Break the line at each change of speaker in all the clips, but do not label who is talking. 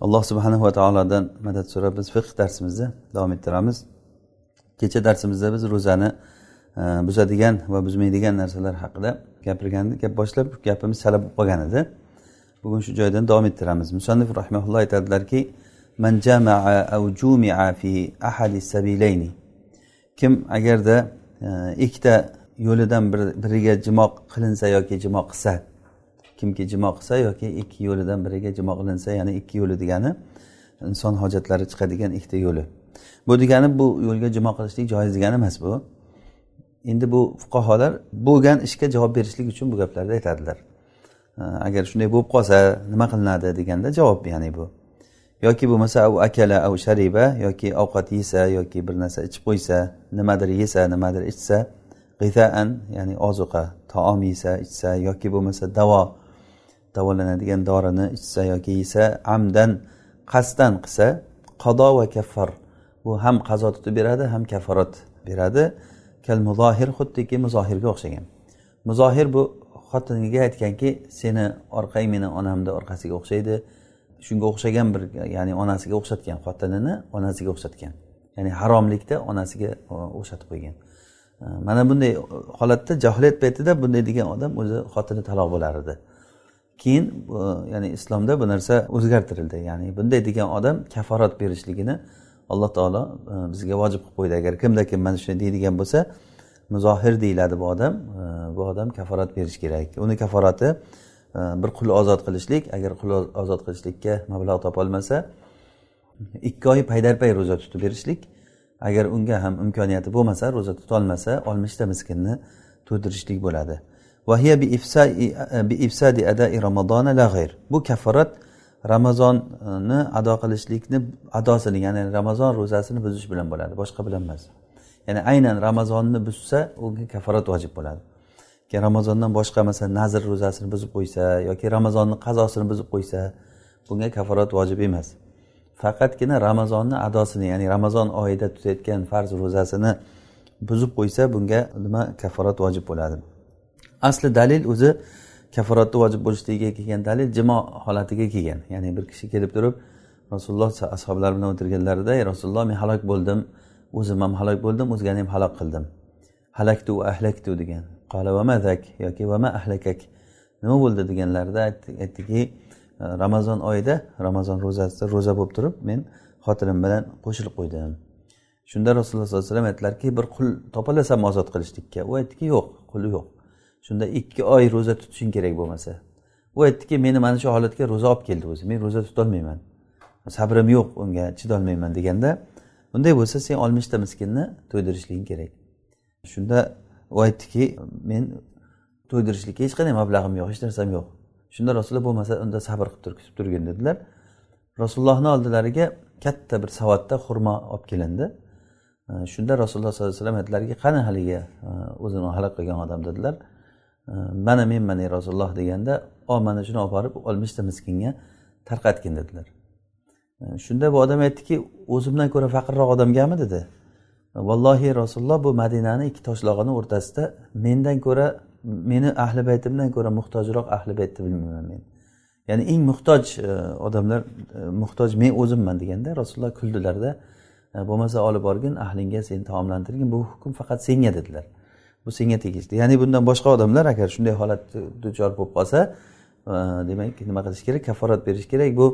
alloh subhanahu va taolodan madad so'rab biz fiqh darsimizni davom ettiramiz. Kecha darsimizda biz ro'zani e, buzadigan va buzmaydigan narsalar haqida gapirgandik gap boshlab gapimiz chala bo'lib qolgan edi. Bugun shu joydan davom ettiramiz. Musannif rahmaulloh aytadilarki man jamaa au jumia fi ahadi sabilayni. Kim agarda e, ikkita yo'lidan biriga jimoq qilinsa yoki jimoq qilsa kimki jimo qilsa yoki ikki yo'lidan biriga jimo qilinsa ya'ni ikki yo'li degani inson hojatlari chiqadigan ikkita yo'li. Bu degani bu yo'lga jimo qilishlik joiz degani emas bu. Endi bu fuqarolar bo'lgan ishga javob berishlik uchun bu gaplarni aytadilar. Agar shunday bo'lib qolsa nima qilinadi deganda javob ya'ni bu. Yoki bo'lmasa u akala au shariba yoki ovqat yesa yoki bir narsa ichib qo'ysa nimadir yesa nimadir ichsa g'izaan ya'ni ozuqa taom yesa ichsa yoki bo'lmasa davo davolanadigan dorini ichsa yoki yesa amdan qasddan qilsa qado va kaffar. Bu ham qazo tutib beradi ham kafforat beradi. Kal muzohir xuddiki muzohirga o'xshagan. Muzohir bu xotiniga aytganki seni orqang meni onamni orqasiga o'xshaydi. Shunga o'xshagan bir ya'ni onasiga o'xshatgan xotinini onasiga o'xshatgan. Ya'ni haromlikda onasiga e, o'xshatib qo'ygan. E, mana bunday holatda johiliyat paytida bunday degan odam o'zi xotini taloq bo'lar edi. Keyin ya'ni islomda bu narsa o'zgartirildi. Ya'ni bunday degan odam kaforat berishligini alloh taolo e, bizga vojib qilib qo'ydi. Agar kimda kim mana shunday deydigan bo'lsa muzohir deyiladi bu odam. E, bu odam kaforat berishi kerak. Uni kaforati e, bir qul ozod qilishlik agar qul ozod qilishlikka mablag' topolmasa ikki oy paydarpay ro'za tutib berishlik. Agar unga ham imkoniyati bo'lmasa ro'za tutolmasa oltmishta miskinni to'ydirishlik bo'ladi. E, bu kaforat ramazonni ado qilishlikni adosini ya'ni ramazon ro'zasini buzish bilan bo'ladi boshqa bilan emas. Ya'ni aynan ramazonni buzsa unga kaforat vojib bo'ladi. Ramazondan boshqa masalan nazr ro'zasini buzib qo'ysa yoki ramazonni qazosini buzib qo'ysa bunga kaforat vojib emas. Faqatgina ramazonni adosini ya'ni ramazon oyida tutayotgan farz ro'zasini buzib qo'ysa bunga nima kaforat vojib bo'ladi? Asli dalil o'zi kafaratni vojib bo'lishligiga kelgan dalil jimo holatiga kelgan. Ya'ni bir kishi kelib turib rasululloh ashoblar bilan o'tirganlarida ey rasululloh men halok bo'ldim. O'zim ham halok bo'ldim o'zgani ham halok qildim. Halaktu ahlaktu degan. Qola va madak yoki va ma ahlakak? Nima bo'ldi? deganlarida aytdiki ramazon oyida ramazon ro'zasida ro'za bo'lib turib men xotinim bilan qo'shilib qo'ydim. Shunda rasululloh sollallohu alayhi vasallam aytdilarki bir qul topolasanmi ozod qilishlikka? U aytdiki yo'q qul yo'q. Shunda ikki oy ro'za tutishing kerak bo'lmasa. U aytdiki meni mana shu holatga ro'za olib keldi o'zi. Men ro'za tutolmayman. Sabrim yo'q unga chidolmayman deganda unday bo'lsa sen oltmishta miskinni to'ydirishliging kerak. Shunda u aytdiki men to'ydirishlikka hech qanday mablag'im yo'q hech narsam yo'q. Shunda rasululloh bo'lmasa unda sabr qilib tur kutib turgin dedilar. Rasulullohni oldilariga katta bir savatda xurmo olib kelindi. Shunda rasululloh sollallohu alayhi vasallam aytdilarki qani haligi e, o'zini halak qilgan odam dedilar. Mana menman ey rasululloh deganda o mana shuni olib borib oltmishta miskinga tarqatgin dedilar. Shunda bu odam aytdiki o'zimdan ko'ra faqirroq odamgami? dedi. Vallohi rasululloh bu madinani ikki toshlog'ini o'rtasida mendan ko'ra meni ahli baytimdan ko'ra muhtojroq ahli baytni bilmayman men. Ya'ni eng muhtoj e, odamlar e, muhtoj men o'zimman deganda rasululloh kuldilarda e, bo'lmasa olib borgin ahlingga seni taomlantirgin bu hukm faqat senga dedilar. Bu senga tegishli. Ya'ni bundan boshqa odamlar agar shunday holat duchor bo'lib qolsa e, demak nima qilish kerak? Kaforat berish kerak. Bu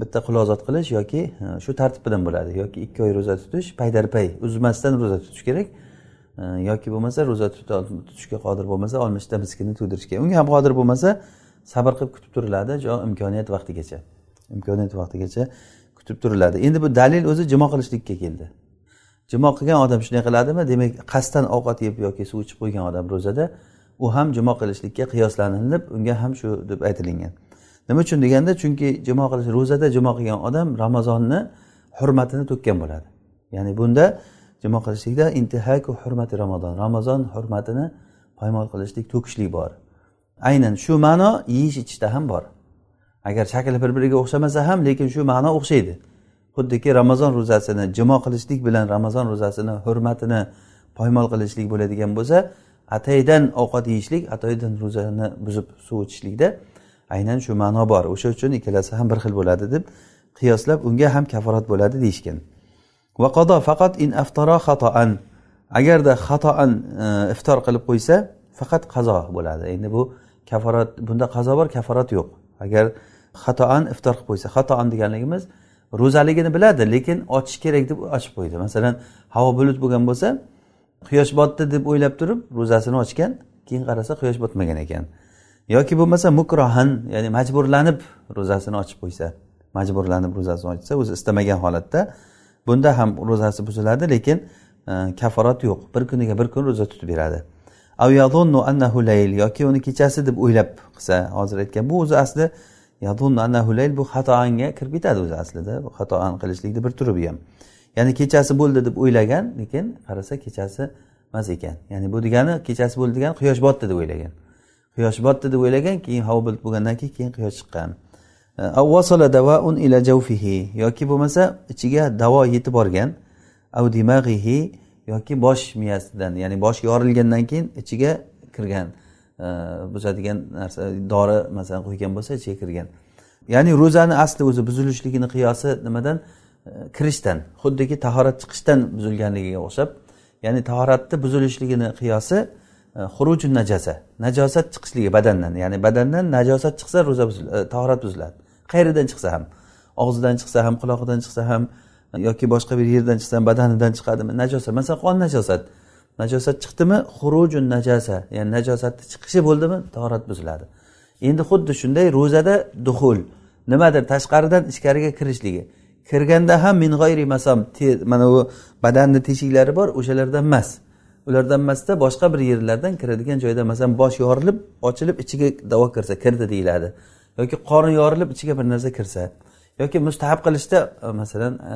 bitta qul ozod qilish yoki e, shu tartib bilan bo'ladi. Yoki ikki oy ro'za tutish paydarpay uzmasdan ro'za tutish kerak. E, yoki bo'lmasa ro'za tutishga qodir bo'lmasa oltmishta miskinni to'ydirish kerak unga ham qodir bo'lmasa sabr qilib kutib turiladi jo imkoniyat vaqtigacha. Imkoniyat vaqtigacha kutib turiladi. Endi bu dalil o'zi jimo qilishlikka keldi. Jimo qilgan odam shunday qiladimi? Demak qasddan ovqat yeb yoki suv ichib qo'ygan odam ro'zada u ham jimo qilishlikka qiyoslanilib unga ham shu deb aytilingan. Nima uchun deganda chunki jimo qilish ro'zada jimo qilgan odam ramazonni hurmatini to'kkan bo'ladi. Ya'ni bunda jimo qilishlikda intihaku hurmati ramazon. Ramazon hurmatini poymol qilishlik to'kishlik bor. Aynan shu ma'no yeyish ichishda ham bor. Agar shakli bir biriga o'xshamasa ham lekin shu ma'no o'xshaydi. Xuddiki ramazon ro'zasini jimo qilishlik bilan ramazon ro'zasini hurmatini poymol qilishlik bo'ladigan bo'lsa ataydan ovqat yeyishlik ataydan ro'zani buzib suv ichishlikda aynan shu ma'no bor. O'sha uchun ikkalasi ham bir xil bo'ladi deb qiyoslab unga ham kaforat bo'ladi deyishgan. Vaqodo faqat in aftaro xatoan. Agarda xatoan e, iftor qilib qo'ysa faqat qazo bo'ladi. Endi bu kaforat bunda qazo bor kaforat yo'q. Agar xatoan iftor qilib qo'ysa xatoan deganligimiz ro'zaligini biladi lekin ochish kerak deb ochib qo'ydi masalan havo bulut bo'lgan bo'lsa quyosh botdi deb o'ylab turib ro'zasini ochgan keyin qarasa quyosh botmagan ekan. Yoki bo'lmasa mukrohan ya'ni majburlanib ro'zasini ochib qo'ysa majburlanib ro'zasini ochsa o'zi istamagan holatda bunda ham ro'zasi buziladi lekin e, kaforat yo'q. Bir kuniga bir kun ro'za tutib beradi. Yoki uni kechasi deb o'ylab qilsa hozir aytgan bu o'zi asli bu xatoanga kirib ketadi o'zi aslida xatoan qilishlikni bir turi bu ham ya'ni kechasi bo'ldi deb o'ylagan lekin qarasa kechasi emas ekan ya'ni bu degani kechasi bo'ldi degani quyosh botdi deb o'ylagan quyosh botdi deb o'ylagan keyin havo bulut bo'lgandan keyin keyin quyosh chiqqan yoki bo'lmasa ichiga davo yetib borgan yoki bosh miyasidan ya'ni bosh yorilgandan keyin ichiga kirgan buzadigan narsa dori masalan qo'ygan bo'lsa ichiga kirgan. Ya'ni ro'zani asli o'zi buzilishligini qiyosi nimadan? Kirishdan xuddiki tahorat chiqishdan buzilganligiga o'xshab ya'ni tahoratni buzilishligini qiyosi e, xuruju najasa najosat chiqishligi badandan ya'ni badandan najosat chiqsa ro'za e, tahorat buziladi. Qayeridan chiqsa ham og'zidan chiqsa ham qulog'idan chiqsa ham yoki boshqa bir yerdan chiqsa ham badanidan chiqadimi? Najosat masalan qon najosat. Najosat chiqdimi? Xurujun najasa. Ya'ni najosatni chiqishi bo'ldimi? Tahorat buziladi. Endi xuddi shunday ro'zada duhul nimadir tashqaridan ichkariga kirishligi. Kirganda ham min g'oyri masam mana bu badanni teshiklari bor o'shalardan emas. Ulardan emasda boshqa bir yerlardan kiradigan joyda masalan bosh yorilib ochilib ichiga davo kirsa kirdi deyiladi. Yoki qorin yorilib ichiga bir narsa kirsa. Yoki mustahab qilishda e, masalan e,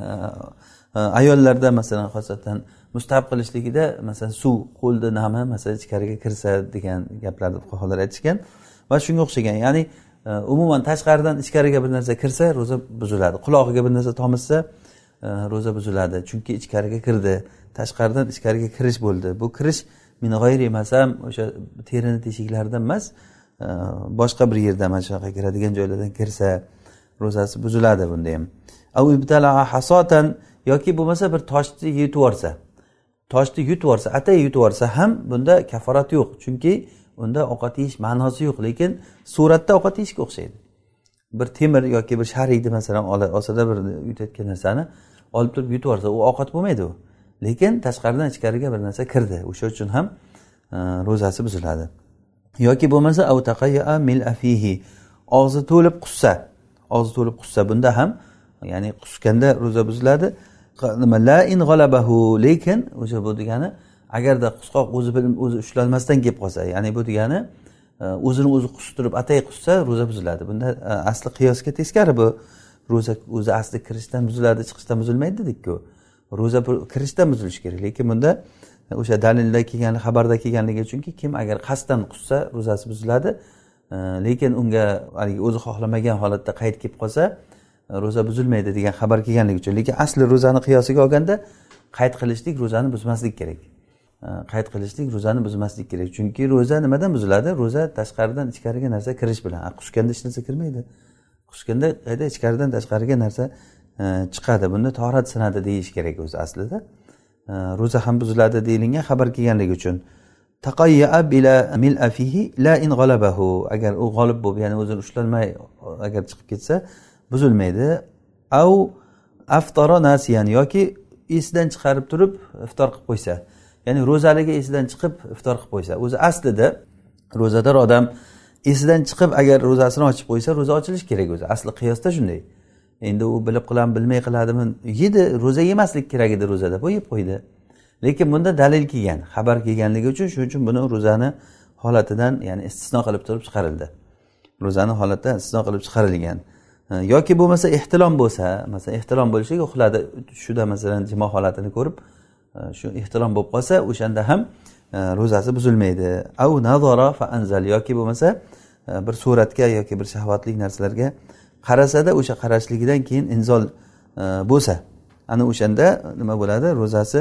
ayollarda masalan xosatan mustahab qilishligida masalan suv qo'lni nami masalan ichkariga kirsa degan gaplarni fuqarolar aytishgan va shunga o'xshagan. Ya'ni e, umuman tashqaridan ichkariga bir narsa kirsa ro'za buziladi. Qulog'iga bir narsa tomizsa e, ro'za buziladi. Chunki ichkariga kirdi. Tashqaridan ichkariga kirish bo'ldi. Bu kirish min g'ayri masam o'sha terini teshiklaridan emas e, boshqa bir yerdan mana shunaqa kiradigan joylardan kirsa ro'zasi buziladi bunda ham. Yoki bo'lmasa bir toshni yutib yuborsa toshni yutib yuborsa atay yutib yuborsa ham bunda kaforat yo'q. Chunki unda ovqat yeyish ma'nosi yo'q lekin suratda ovqat yeyishga o'xshaydi. Bir temir yoki bir sharikni masalan olsada bir yutayotgan narsani olib turib yutib yuborsa u ovqat bo'lmaydi u. Lekin tashqaridan ichkariga bir narsa kirdi. O'sha uchun ham e, ro'zasi buziladi. Yoki bo'lmasa og'zi to'lib qussa. Og'zi to'lib qussa bunda ham ya'ni qusganda ro'za buziladi. Nima la in g'alabahu lekin o'sha bu degani agarda qusqoq o'zi o'zi ushlolmasdan kelib qolsa ya'ni bu degani e, o'zini o'zi qustirib atay qussa ro'za buziladi. Bunda e, asli qiyosga teskari bu ro'za o'zi asli kirishdan buziladi chiqishdan buzilmaydi dedikku. Ro'za kirishdan buzilishi kerak. Lekin bunda e, o'sha dalilda kelgan xabarda kelganligi uchunki kim agar qasddan qussa ro'zasi buziladi lekin unga haligi o'zi xohlamagan holatda qayt kelib qolsa ro'za buzilmaydi degan xabar kelganligi uchun. Lekin asli ro'zani qiyosiga olganda qayd qilishlik ro'zani buzmaslik kerak. Qayd qilishlik ro'zani buzmaslik kerak. Chunki ro'za nimadan buziladi? Ro'za tashqaridan ichkariga narsa kirish bilan. Qushganda hech narsa kirmaydi. Qushganda qayda ichkaridan tashqariga narsa e, chiqadi. Bunda torat sinadi deyish kerak o'zi aslida. Ro'za ham buziladi deyilgan xabar kelganligi uchun. Agar u g'olib bo'lib ya'ni o'zini ushlolmay agar chiqib ketsa buzilmaydi. Av aftoro nasiyan yoki esidan chiqarib turib iftor qilib qo'ysa ya'ni ro'zaligi esidan chiqib iftor qilib qo'ysa o'zi aslida ro'zador odam esidan chiqib agar ro'zasini ochib qo'ysa ro'za ochilishi kerak o'zi asli qiyosda shunday. Endi u bilib qiladimi bilmay qiladimi? Yedi ro'za yemaslik kerak edi ro'zada bu yeb qo'ydi. Lekin bunda dalil kelgan xabar kelganligi uchun shuning uchun buni ro'zani holatidan ya'ni istisno qilib turib chiqarildi. Ro'zani holatdan istisno qilib chiqarilgan. Э, yoki bo'lmasa ehtilom bo'lsa masalan ehtilom bo'lishiga uxladi. Tushida masalan jimo holatini ko'rib e, shu ehtilom bo'lib qolsa o'shanda ham e, ro'zasi buzilmaydi. Au nazara fa anzal yoki bo'lmasa e, bir suratga yoki bir shahvatli narsalarga qarasada o'sha qarashligidan keyin inzol bo'lsa ana o'shanda nima bo'ladi? Ro'zasi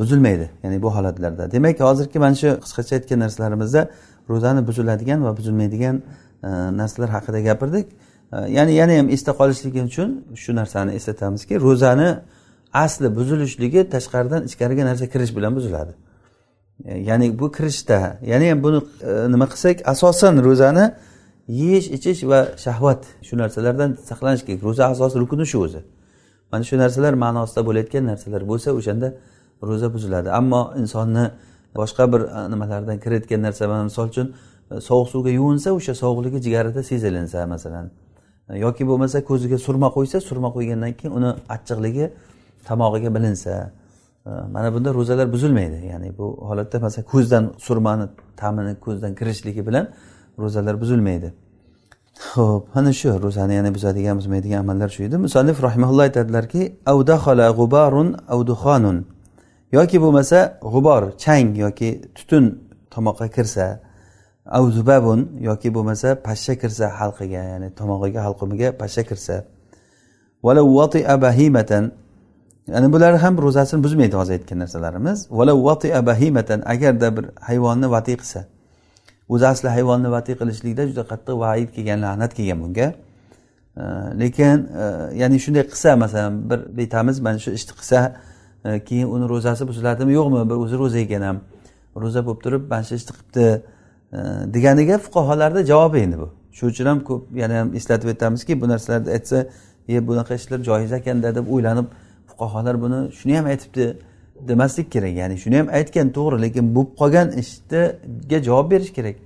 buzilmaydi ya'ni bu holatlarda. Demak hozirgi mana shu qisqacha aytgan narsalarimizda ro'zani buziladigan va buzilmaydigan Э, narsalar haqida gapirdik. Э, ya'ni yana ham esda qolishligi uchun shu narsani eslatamizki ro'zani asli buzilishligi tashqaridan ichkariga narsa kirish bilan buziladi. E, ya'ni bu kirishda ya'ni ham buni e, nima qilsak asosan ro'zani yeyish ichish va shahvat shu narsalardan saqlanish kerak. Ro'za asosiy rukuni shu o'zi. Mana shu narsalar ma'nosida bo'layotgan narsalar bo'lsa o'shanda ro'za buziladi. Ammo insonni boshqa bir e, nimalardan kirayotgan narsa misol uchun E, sovuq suvga yuvinsa o'sha sovuqligi jigarida sezilinsa masalan. E, yoki bo'lmasa ko'ziga surma qo'ysa surma qo'ygandan keyin uni achchiqligi tomog'iga bilinsa. E, mana bunda ro'zalar buzilmaydi. Ya'ni bu holatda masalan ko'zdan surmani ta'mini ko'zdan kirishligi bilan ro'zalar buzilmaydi. Ho'p mana shu ro'zani yana buzadigan buzmaydigan amallar shu edi. Musallif rahimaulloh aytadilarki g'ubarun avduxonun yoki bo'lmasa g'ubor chang yoki tutun tomoqqa kirsa avzubabun yoki bo'lmasa pashsha kirsa halqiga ya'ni tomog'iga halqumiga pashsha kirsa. Ya'ni bular ham ro'zasini buzmaydi hozir aytgan narsalarimiz. Agarda bir hayvonni vatiy qilsa. O'zi asli hayvonni vatiy qilishlikda juda qattiq vaid kelgan la'nat kelgan bunga. Lekin e, ya'ni shunday qilsa masalan bir betamiz mana shu ishni qilsa e, keyin uni ro'zasi buziladimi yo'qmi bir o'zi ro'za ekan ham. Ro'za bo'lib turib mana shu ishni qilibdi. Deganiga fuqarolarda javobi endi bu. Shuning uchun ham ko'p yana ham eslatib o'tamizki bu narsalarni aytsa e bunaqa ishlar joiz ekanda deb o'ylanib fuqarolar buni shuni ham aytibdi demaslik kerak. Ya'ni shuni ham aytgan to'g'ri lekin bo'lib qolgan ishga javob berish kerak.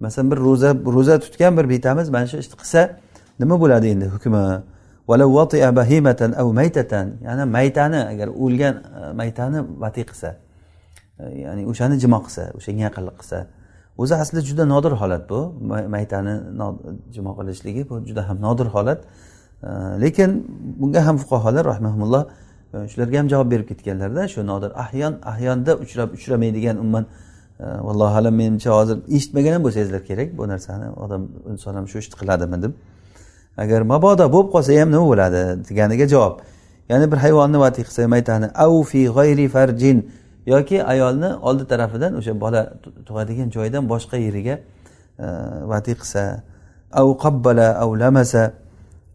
Masalan bir ro'za ro'za tutgan bir betamiz mana shu ishni qilsa nima bo'ladi endi hukmi? Yana maytani agar o'lgan e, maytani vatiy qilsa e, ya'ni o'shani jimo qilsa o'shanga yaqinlik qilsa o'zi aslida juda nodir holat bu. Maytani jimo qilishligi bu juda ham nodir holat. Lekin bunga ham fuqarolar rahmaulloh e, shularga ham javob berib ketganlarda shu nodir ahyon ahyonda uchrab uchramaydigan umuman e, vallohu alam menimcha hozir eshitmagan ham bo'lsangizlar kerak bu narsani. Odam inson ham shu ishni qiladimi deb. Agar mabodo bo'lib qolsa ham nima bo'ladi? deganiga javob. Ya'ni bir hayvonni vati qilsa maytani au fi g'ayri farjin yoki ayolni oldi tarafidan o'sha bola tug'adigan joydan boshqa yeriga e, qilsa au qabbala au lamasa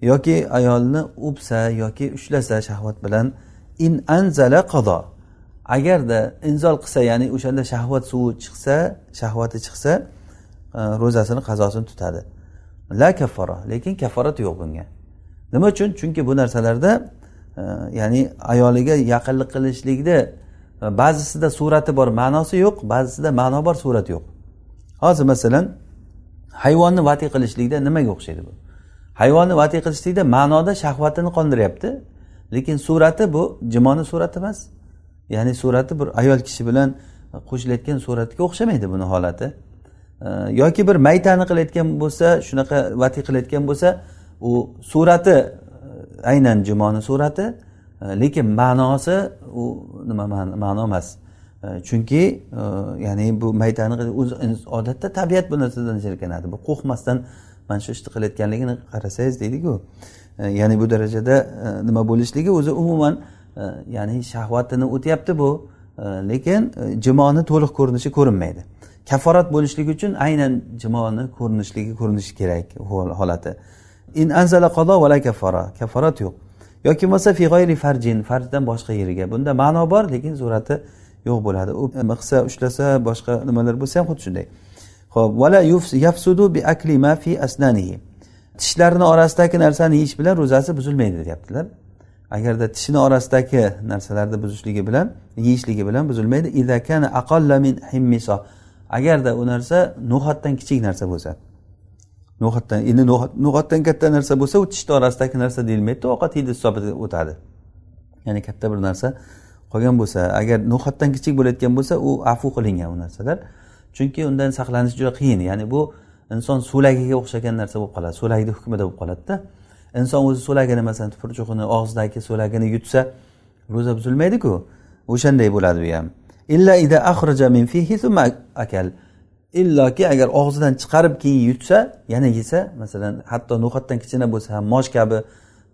yoki ayolni o'psa yoki ushlasa shahvat bilan in anzala qado agarda inzol qilsa ya'ni o'shanda shahvat suvi chiqsa shahvati chiqsa e, ro'zasini qazosini tutadi. La kafara lekin kafforat yo'q bunga. Nima uchun? Chunki bu narsalarda e, ya'ni ayoliga yaqinlik qilishlikda E, ba'zisida surati bor ma'nosi yo'q ba'zisida ma'no bor surati yo'q. Hozir masalan hayvonni vatiy qilishlikda nimaga o'xshaydi bu? Hayvonni vatiy qilishlikda ma'noda shahvatini qondiryapti lekin surati bu jimoni surati emas. Ya'ni surati bir ayol kishi bilan qo'shilayotgan suratga o'xshamaydi buni holati. E, yoki bir maytani qilayotgan bo'lsa shunaqa vatiy qilayotgan bo'lsa u surati e, aynan jumoni surati Э, lekin ma'nosi u nima ma'no emas. Э, chunki э, ya'ni bu maytani o'zi odatda tabiat bu narsadan jirkanadi bu qo'rqmasdan mana shu ishni qilayotganligini qarasangiz deydiku. Ya'ni bu darajada nima bo'lishligi o'zi umuman ya'ni shahvatini o'tyapti bu. Lekin e, jimoni to'liq ko'rinishi ko'rinmaydi. Kafforat bo'lishligi uchun aynan jimoni ko'rinishligi ko'rinishi kerak holati. In anzala qado vala kaffara kafforat yo'q. Yoki bo'lmasa fi g'oyri farjin farjdan boshqa yeriga. Bunda ma'no bor lekin surati yo'q bo'ladi. U miqsa ushlasa boshqa nimalar bo'lsa ham xuddi shunday. Ho'p vala yafsudu bi akli ma fi asnanihi. Tishlarini orasidagi narsani yeyish bilan ro'zasi buzilmaydi deyaptilar. Agarda tishini orasidagi narsalarni buzishligi bilan yeyishligi bilan buzilmaydi. Min agarda u narsa no'xatdan kichik narsa bo'lsa. No'xatdan endi no'xatdan katta narsa bo'lsa u tishni orasidagi narsa deyilmaydi ovqat yeydi hisobida o'tadi. Ya'ni katta bir narsa qolgan bo'lsa agar no'xatdan kichik bo'layotgan bo'lsa u afu qilingan u narsalar. Chunki undan saqlanish juda qiyin. Ya'ni bu inson so'lagiga o'xshagan narsa bo'lib qoladi so'lagni hukmida bo'lib qoladida. Inson o'zi so'lagini masalan tupurchug'ini og'zidagi so'lagini yutsa ro'za buzilmaydiku. O'shanday bo'ladi u ham. Illa ida axraja min fihi akal. Illoki agar og'zidan chiqarib keyin yutsa yana yesa masalan hatto no'xatdan kichkina bo'lsa ham mosh kabi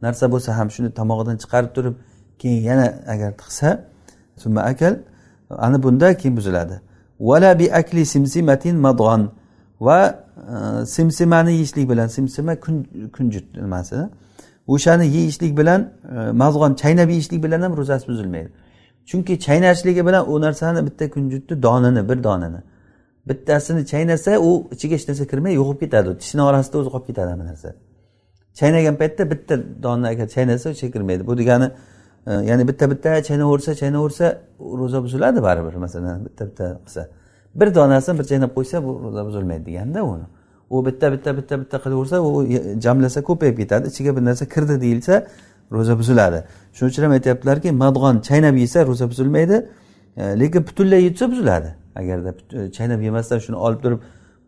narsa bo'lsa ham shuni tomog'idan chiqarib turib keyin yana agar tiqsa summa akal ana bunda keyin buziladi. Vala bi akli simsimatin madg'on va e, simsimani yeyishlik bilan simsima kunjut nimasi o'shani yeyishlik bilan e, mazg'on chaynab yeyishlik bilan ham ro'zasi buzilmaydi. Chunki chaynashligi bilan u narsani bitta kunjutni donini bir donini. Bittasini chaynasa u ichiga hech narsa kirmay yo'qolib ketadi. Tishni orasida o'zi qolib ketadi hamma narsa. Chaynagan paytda bitta donni agar chaynasa o'sha kirmaydi. Bu degani e, ya'ni bitta bitta chaynaversa chaynaversa ro'za buziladi baribir masalan bitta bitta qilsa bir donasini bir chaynab qo'ysa bu ro'za buzilmaydi deganda uni. U bitta bitta bitta bitta qilaversa u jamlasa ko'payib ketadi ichiga bir narsa kirdi deyilsa ro'za buziladi. Shuning uchun ham aytyaptilarki madg'on chaynab yesa ro'za buzilmaydi e, lekin butunlay yutsa buziladi. Agarda e, chaynab yemasdan shuni olib turib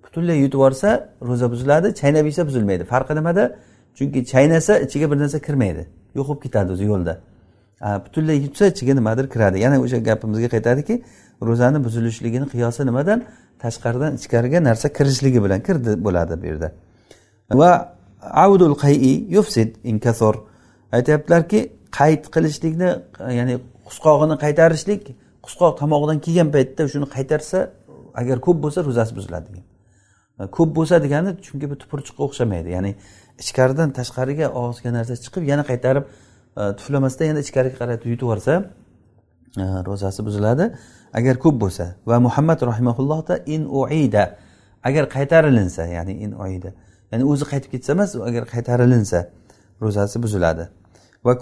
butunlay yutib yuborsa ro'za buziladi chaynab yesa buzilmaydi. Farqi nimada? Chunki chaynasa ichiga bir narsa kirmaydi. Yo'q bo'lib ketadi o'zi yo'lda. Butunlay yutsa ichiga nimadir kiradi. Yana o'sha gapimizga qaytadiki ro'zani buzilishligini qiyosi nimadan? Tashqaridan ichkariga narsa kirishligi bilan kirdi bo'ladi bu yerda. Va avdul qayi yufsid inkasor aytyaptilarki qayt qilishlikni ya'ni qusqog'ini qaytarishlik qusqoq tomog'idan kelgan paytda shuni qaytarsa agar ko'p bo'lsa ro'zasi buziladi degan. Ko'p bo'lsa degani chunki bu tupurchiqqa o'xshamaydi. Ya'ni ichkaridan tashqariga og'izga narsa chiqib yana qaytarib tuflamasdan yana ichkariga qaratib yutib yuborsa ro'zasi buziladi. Agar ko'p bo'lsa va muhammad rahimaullohda in uida agar qaytarilinsa ya'ni in uida ya'ni o'zi qaytib ketsa emas agar qaytarilinsa ro'zasi buziladi. Va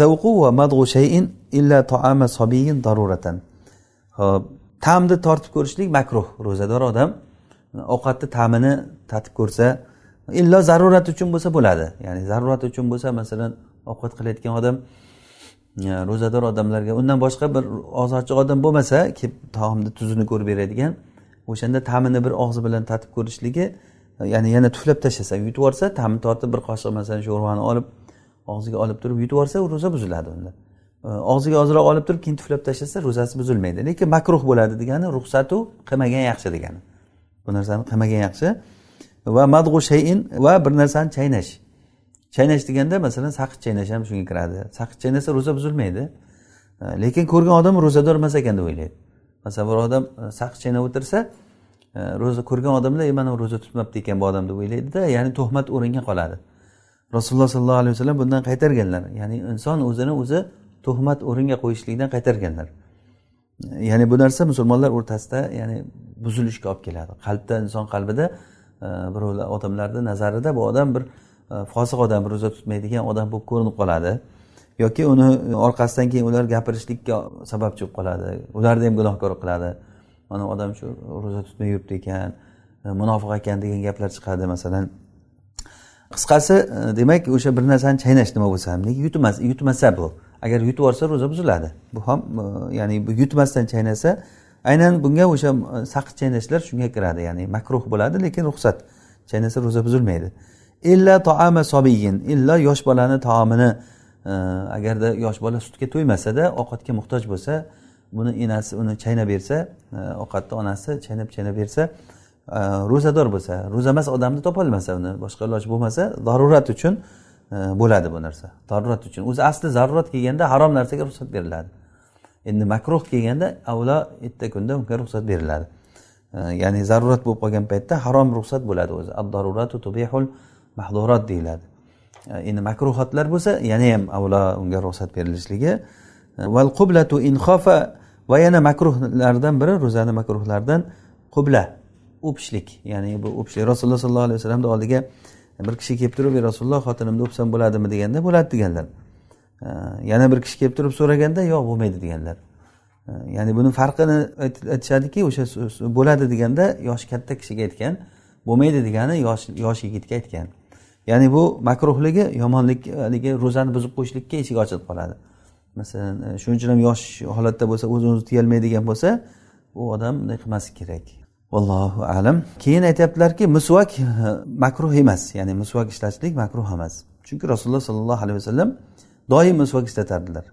zavqu va madg'u shayin illa taama sobiyin daruratan ho'p ta'mni tortib ko'rishlik makruh ro'zador odam ovqatni ta'mini tatib ko'rsa illo zarurat uchun bo'lsa bo'ladi ya'ni zarurat uchun bo'lsa masalan ovqat qilayotgan odam ro'zador odamlarga undan boshqa bir og'zi ochiq odam bo'lmasa kelib taomni tuzini ko'rib beradigan o'shanda ta'mini bir og'zi bilan tatib ko'rishligi ya'ni yana tuflab tashlasa yutib yuborsa ta'mi tortib bir qoshiq masalan sho'rvani olib og'ziga olib turib yutib yuborsa ro'za buziladi unda. Og'ziga ozroq olib turib keyin tuflab tashlasa ro'zasi buzilmaydi. Lekin makruh bo'ladi degani ruxsatu qilmagan yaxshi degani. Bu narsani qilmagan yaxshi. Va madg'u shayin va bir narsani chaynash. Chaynash deganda masalan saqich chaynash ham shunga kiradi. Saqich chaynasa ro'za buzilmaydi. Lekin ko'rgan odam ro'zador emas ekan deb o'ylaydi. Masalan bir odam e, saqich chaynab o'tirsa ro'za ko'rgan odamlar e mana ro'za tutmabdi ekan bu odam deb o'ylaydida ya'ni tuhmat o'ringa qoladi. Rasululloh sollallohu alayhi vasallam bundan qaytarganlar. Ya'ni inson o'zini o'zi tuhmat o'ringa qo'yishlikdan qaytarganlar. Ya'ni bu narsa musulmonlar o'rtasida ya'ni buzilishga olib keladi. Qalbda inson qalbida e, birovlar odamlarni nazarida bu odam bir e, fosiq odam ro'za tutmaydigan odam bo'lib ko'rinib qoladi. Yoki uni orqasidan keyin ular gapirishlikka sababchi bo'lib qoladi. Ularni ham gunohkor qiladi. Mana odam shu ro'za tutmay yuribdi ekan e, munofiq ekan degan gaplar chiqadi masalan. Qisqasi e, demak o'sha bir narsani chaynash nima bo'lsa ham nega yutmas yutmasa bu? Agar yutib yuborsa ro'za buziladi. Bu ham e, ya'ni bu yutmasdan chaynasa aynan bunga o'sha e, saqich chaynashlar shunga kiradi. Ya'ni makruh bo'ladi lekin ruxsat chaynasa ro'za buzilmaydi. Illa toama sobiyin illo yosh bolani taomini e, agarda yosh bola sutga to'ymasada ovqatga muhtoj bo'lsa buni enasi uni chaynab bersa ovqatni onasi chaynab chaynab bersa Э, ro'zador bo'lsa ro'zamas odamni topolmasa uni boshqa iloji bo'lmasa zarurat uchun э, bo'ladi bu narsa. Zarurat uchun. O'zi asli zarurat kelganda harom narsaga ruxsat beriladi. Endi makruh kelganda avvalo erta kunda unga ruxsat beriladi. Э, ya'ni zarurat bo'lib qolgan paytda harom ruxsat bo'ladi o'zi. Ad daruratu tubihul mahdurat deyiladi. Endi makruhotlar bo'lsa yana ham avvalo unga ruxsat berilishligi. Val qublatu inxofa va yana makruhlardan biri ro'zani makruhlaridan qubla. O'pishlik ya'ni bu o'pishlik. Rasululloh sollallohu alayhi vasallamni oldiga bir kishi kelib turib ey rasululloh xotinimni o'psam bo'ladimi? deganda bo'ladi deganlar. Yana bir kishi kelib turib so'raganda yo'q bo'lmaydi deganlar. Ya'ni buni farqini aytishadiki o'sha bo'ladi deganda yoshi katta kishiga aytgan bo'lmaydi degani yosh yosh yigitga aytgan. Ya'ni bu makruhligi yomonlik haligi ro'zani buzib qo'yishlikka eshik ochilib qoladi. Masalan e, shuning uchun ham yosh holatda bo'lsa o'zini o'zi tiyolmaydigan bo'lsa u odam bunday qilmasligi kerak. Vallohu alam. Keyin aytyaptilarki misvak e, makruh emas. Ya'ni misvak ishlatishlik makruh emas. Chunki rasululloh sollallohu alayhi vasallam doim misvak ishlatardilar.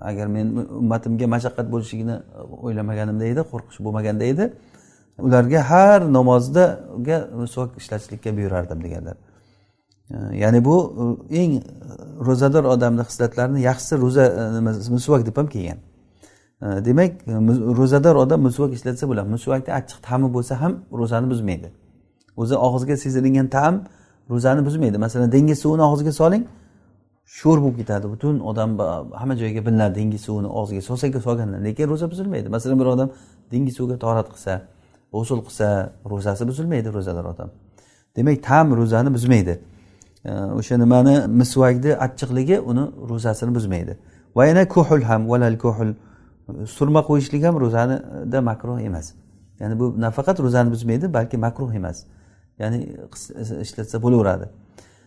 Agar men ummatimga mashaqqat bo'lishligini e, o'ylamaganimda edi qo'rqish bo'lmaganda edi ularga har namozdaga misvak ishlatishlikka buyurardim deganlar. E, ya'ni bu eng ro'zador odamni xislatlarini yaxshisi ro'za misvak deb ham kelgan demak e, ro'zador odam musvak ishlatsa bo'ladi. Musvakni achchiq ta'mi bo'lsa ham ro'zani buzmaydi. O'zi og'izga sezilgan ta'm ro'zani buzmaydi. Masalan dengiz suvini og'izga soling sho'r bo'lib ketadi. Butun odam hamma joyga bilinadi dengiz suvini og'ziga solsaga solganda lekin ro'za buzilmaydi. Masalan bir odam dengiz suviga torat qilsa g'usul qilsa ro'zasi buzilmaydi ro'zador odam. Demak ta'm ro'zani buzmaydi. O'sha nimani misvakni achchiqligi uni ro'zasini buzmaydi. Va yana kuhul ham valal kuhul. Surma qo'yishlik ham ro'zanida makruh emas. Ya'ni bu nafaqat ro'zani buzmaydi balki makruh emas. Ya'ni ishlatsa bo'laveradi.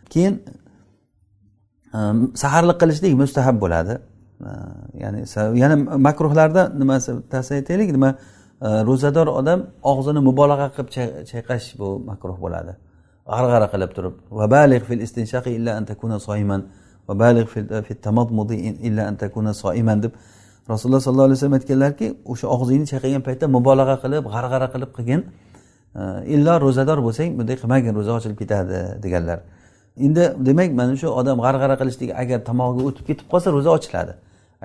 Keyin um, saharlik qilishlik mustahab bo'ladi. Uh, ya'ni yana makruhlarda nimasi bittasi aytaylik nima uh, ro'zador odam og'zini mubolag'a qilib chayqash bu makruh bo'ladi. G'arg'ara qilib turib va balig fil istinshaqi illa an takuna soiman va balig fil tamadmudi illa an takuna soiman deb rasululloh sollallohu alayhi vasallam aytganlarki o'sha og'zingni chayqagan paytda mubolag'a qilib g'arg'ara qilib qilgin. Illo ro'zador bo'lsang bunday qilmagin ro'za ochilib ketadi deganlar. Endi demak mana shu odam g'arg'ara qilishlik agar tomog'iga o'tib ketib qolsa ro'za ochiladi.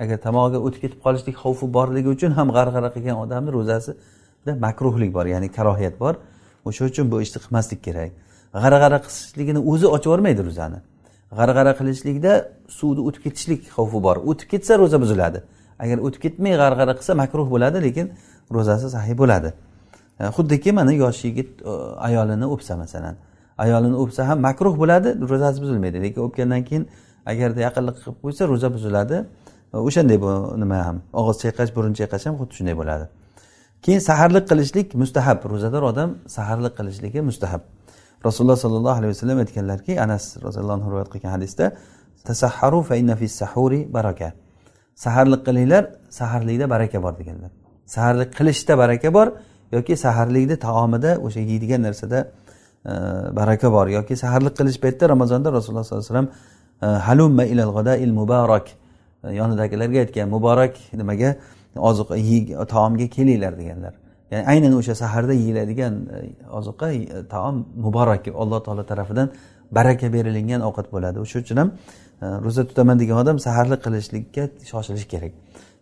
Agar tomog'iga o'tib ketib qolishlik xavfi borligi uchun ham g'arg'ara qilgan odamni ro'zasida makruhlik bor ya'ni karohiyat bor. O'sha uchun bu ishni qilmaslik kerak. G'arg'ara qilishligini o'zi ochib yubormaydi ro'zani. G'arg'ara qilishlikda suvni o'tib ketishlik xavfi bor. O'tib ketsa ro'za buziladi. Agar o'tib ketmay g'arg'ara qilsa makruh bo'ladi lekin ro'zasi sahiy bo'ladi. E, Xuddiki mana yosh yigit e, ayolini o'psa masalan. Ayolini o'psa ham makruh bo'ladi ro'zasi buzilmaydi. Lekin o'pgandan keyin agarda yaqinlik qilib qo'ysa ro'za buziladi. E, o'shanday bu nima ham og'iz chayqash burun chayqash ham xuddi shunday bo'ladi. Keyin saharlik qilishlik mustahab. Ro'zador odam saharlik qilishligi mustahab. Rasululloh sollallohu alayhi vasallam aytganlarki anas roziyallohu anhu rivoyat qilgan hadisda tasahharu fa inna fi sahuri baraka. Saharlik qilinglar saharlikda baraka bor deganlar. Saharlik qilishda baraka bor yoki saharlikni taomida o'sha yeydigan narsada e, baraka bor yoki saharlik qilish paytida ramazonda rasululloh sollallohu alayhi vasallam e, halumma ilal g'adail muborak e, yonidagilarga aytgan muborak nimaga? Oziq taomga kelinglar deganlar. Ya'ni aynan o'sha saharda yeyiladigan oziqa taom muborak alloh taolo tarafidan baraka berilingan ovqat bo'ladi. O'sha uchun ham ro'za tutaman degan odam saharlik qilishlikka shoshilish kerak.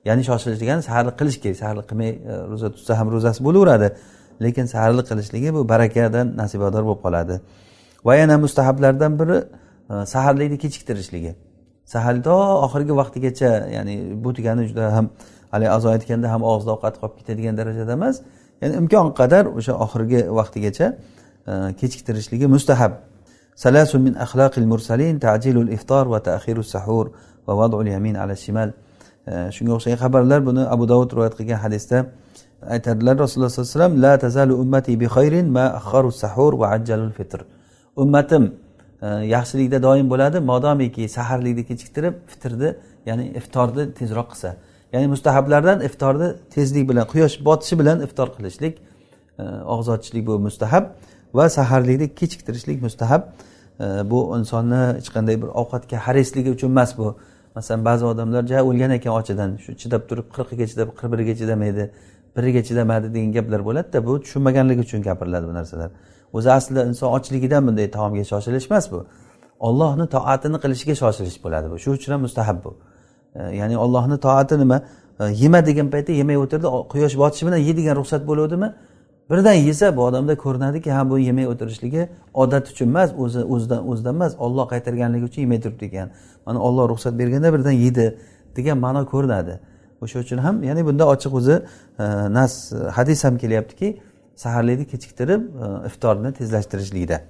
Ya'ni shoshilish degani saharlik qilish kerak. Saharlik qilmay e, ro'za tutsa ham ro'zasi bo'laveradi. Lekin saharlik qilishligi bu barakadan nasibador bo'lib qoladi. Va yana mustahablardan biri e, saharlikni kechiktirishligi. Sahar to oxirgi vaqtigacha ya'ni bu degani juda ham haligi azo aytganda ham og'izda ovqat qolib ketadigan darajada emas. Ya'ni imkon qadar o'sha oxirgi vaqtigacha e, kechiktirishligi mustahab. salasun min axloqil mursalin tajilul iftor va taxirus sahur va vadul yamin ala shimal. Shunga o'xshagan xabarlar buni abu davud rivoyat qilgan hadisda aytadilar. Rasululloh sollallohu alayhi vasallam la tazalu ummati bi khayrin ma axharu sahur va ajjalul fitr. Ummatim e, yaxshilikda doim bo'ladi modomiki saharlikni kechiktirib fitrni ya'ni iftorni tezroq qilsa. Ya'ni mustahablardan iftorni tezlik bilan quyosh botishi bilan iftor qilishlik e, og'iz ochishlik bu mustahab. Va saharlikni kechiktirishlik mustahab. Bu insonni hech qanday bir ovqatga harisligi uchun emas bu. Masalan ba'zi odamlar ja o'lgan ekan ochidan shu chidab turib qirqiga chidab qirq biriga chidamaydi biriga chidamadi degan gaplar bo'ladida bu tushunmaganligi uchun gapiriladi bu narsalar. O'zi aslida inson ochligidan bunday taomga shoshilish emas bu. Ollohni toatini qilishga shoshilish bo'ladi bu. Shu uchun ham mustahab bu. Ya'ni ollohni toati nima? Yema degan paytda yemay o'tirdi quyosh botishi bilan yeydigan ruxsat bo'luvdimi? Birdan yesa bu odamda ko'rinadiki ha bu yemay o'tirishligi odat uchun emas o'zi o'zidan o'zidan emas olloh qaytarganligi uchun yemay turibdi ekan. Mana olloh ruxsat berganda birdan yedi degan ma'no ko'rinadi. O'sha uchun ham ya'ni bunda ochiq o'zi e, nas e, hadis ham kelyaptiki saharlikni kechiktirib e, iftorni tezlashtirishlikda.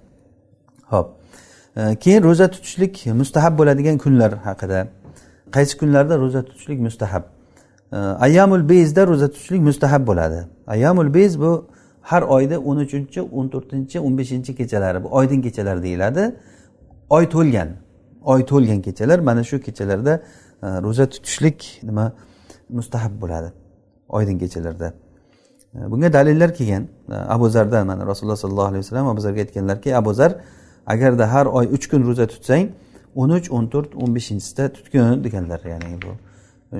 Ho'p. E, keyin ro'za tutishlik mustahab bo'ladigan kunlar haqida. Qaysi kunlarda ro'za tutishlik mustahab? E, Ayyamul bezda ro'za tutishlik mustahab bo'ladi. Ayyamul bez bu har oyda o'n uchinchi o'n to'rtinchi o'n beshinchi kechalari bu. Oydin kechalar deyiladi. Oy to'lgan. Oy to'lgan kechalar. Mana shu kechalarda e, ro'za tutishlik nima mustahab bo'ladi oydin kechalarda. E, bunga dalillar kelgan. E, abu zardan mana rasululloh sollallohu alayhi vasallam abu zarga aytganlarki abu zar agarda har oy uch kun ro'za tutsang o'n uch o'n to'rt o'n beshinchisida tutgin deganlar ya'ni bu.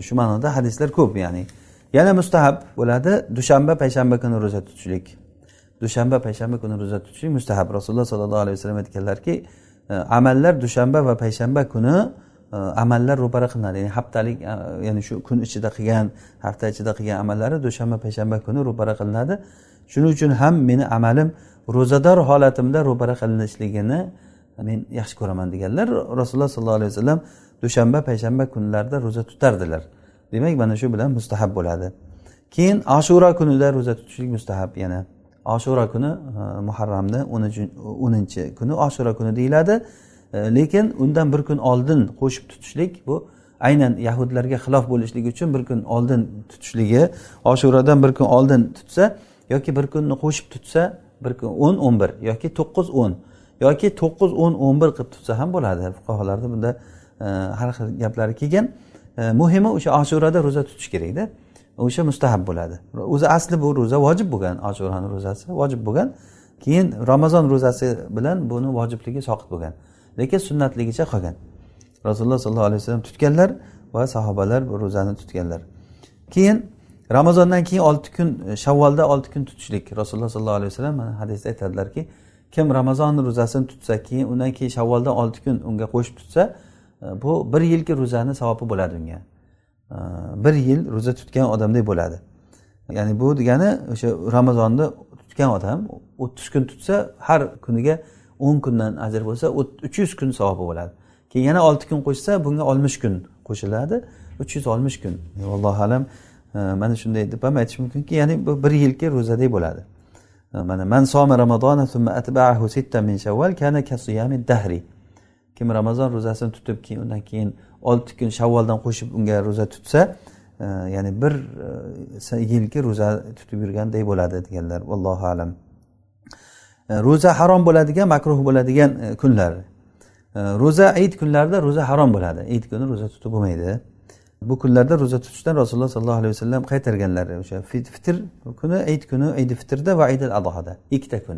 Shu ma'noda hadislar ko'p ya'ni. Yana mustahab bo'ladi. Dushanba payshanba kuni ro'za tutishlik. Dushanba payshanba kuni ro'za tutishlik mustahab. Rasululloh sollallohu alayhi vasallam aytganlarki e, amallar dushanba va payshanba kuni e, amallar ro'para qilinadi. Ya'ni haftalik e, ya'ni shu kun ichida qilgan hafta ichida qilgan amallari dushanba payshanba kuni ro'para qilinadi. Shuning uchun ham meni amalim ro'zador holatimda ro'para qilinishligini men yaxshi ko'raman deganlar rasululloh sollallohu alayhi vasallam dushanba payshanba kunlarida ro'za tutardilar. Demak mana shu bilan mustahab bo'ladi. Keyin ashura kunida ro'za tutishlik mustahab. Yana ashura kuni e, muharramni o'ninchi kuni ashura kuni deyiladi. E, lekin undan bir kun oldin qo'shib tutishlik bu aynan yahudlarga xilof bo'lishligi uchun bir kun oldin tutishligi oshuradan bir kun oldin tutsa yoki bir kunni qo'shib tutsa bir kun o'n o'n bir yoki to'qqiz o'n yoki to'qqiz o'n o'n bir qilib tutsa ham bo'ladi. Fuqarolarda bunda e, har xil gaplari kelgan. Muhimi o'sha oshurada ro'za tutish kerakda o'sha mustahab bo'ladi. O'zi asli bu ro'za vojib bo'lgan oshurani ro'zasi vojib bo'lgan. Keyin ramazon ro'zasi bilan buni vojibligi soqit bo'lgan. Lekin sunnatligicha qolgan. Rasululloh sollallohu alayhi vasallam tutganlar va sahobalar bu ro'zani tutganlar. Keyin ramazondan keyin olti kun shavvolda olti kun tutishlik. Rasululloh sollallohu alayhi vasallam mana hadisda aytadilarki kim ramazon ro'zasini tutsa keyin undan keyin shavvolda olti kun unga qo'shib tutsa Э, bu bir yilki ro'zani savobi bo'ladi unga. Э, bir yil ro'za tutgan odamdek bo'ladi. Ya'ni bu degani o'sha ramazonni tutgan odam o'ttiz kun tutsa har kuniga o'n kundan ajr bo'lsa uch yuz kun savobi bo'ladi. Keyin yana olti kun qo'shsa bunga oltmish kun qo'shiladi. Uch yuz oltmish kun. Allohu alam. Э, mana shunday deb ham aytish mumkinki ya'ni bu bir yilki ro'zadek bo'ladi. Mana man soma ramazona atba'ahu min shawval kana dahri. Kim ramazon ro'zasini tutib keyin undan keyin olti kun shavvoldan qo'shib unga ro'za tutsa e, ya'ni bir e, yilgi ro'za tutib yurgandek bo'ladi deganlar. Allohu alam. E, ro'za harom bo'ladigan makruh bo'ladigan e, kunlar. E, ro'za ayit kunlarida ro'za harom bo'ladi. Ayit kuni ro'za tutib bo'lmaydi. Bu kunlarda ro'za tutishdan rasululloh sollallohu alayhi vasallam qaytarganlar. O'sha fitr kuni ayit kuni aydi fitrda va aydil adohada ikkita kun.